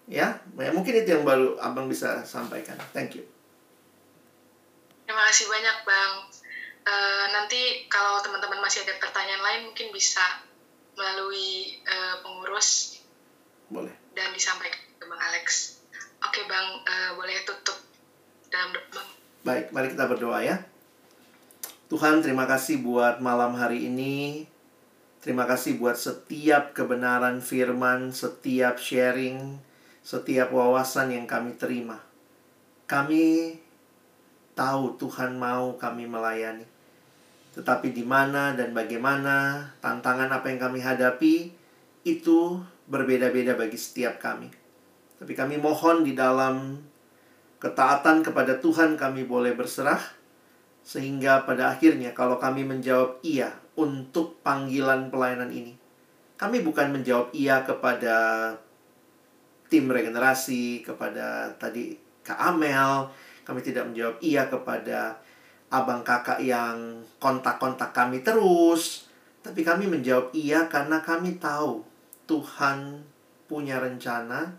Ya, ya mungkin itu yang baru abang bisa sampaikan. Thank you. Terima kasih banyak bang. Uh, nanti kalau teman-teman masih ada pertanyaan lain, mungkin bisa melalui uh, pengurus. Boleh. Dan disampaikan ke bang Alex. Oke bang, uh, boleh tutup dalam bang. Baik, mari kita berdoa ya. Tuhan, terima kasih buat malam hari ini. Terima kasih buat setiap kebenaran firman, setiap sharing, setiap wawasan yang kami terima. Kami tahu Tuhan mau kami melayani. Tetapi di mana dan bagaimana tantangan apa yang kami hadapi itu berbeda-beda bagi setiap kami. Tapi kami mohon di dalam ketaatan kepada Tuhan kami boleh berserah sehingga pada akhirnya kalau kami menjawab iya untuk panggilan pelayanan ini kami bukan menjawab iya kepada tim regenerasi kepada tadi Kak Amel kami tidak menjawab iya kepada abang kakak yang kontak-kontak kami terus. Tapi kami menjawab iya karena kami tahu Tuhan punya rencana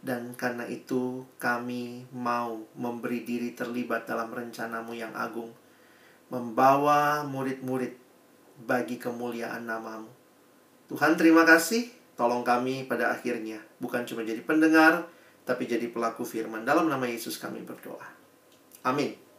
dan karena itu kami mau memberi diri terlibat dalam rencanamu yang agung. Membawa murid-murid bagi kemuliaan namamu. Tuhan terima kasih. Tolong kami pada akhirnya. Bukan cuma jadi pendengar, tapi jadi pelaku firman. Dalam nama Yesus kami berdoa. Amin.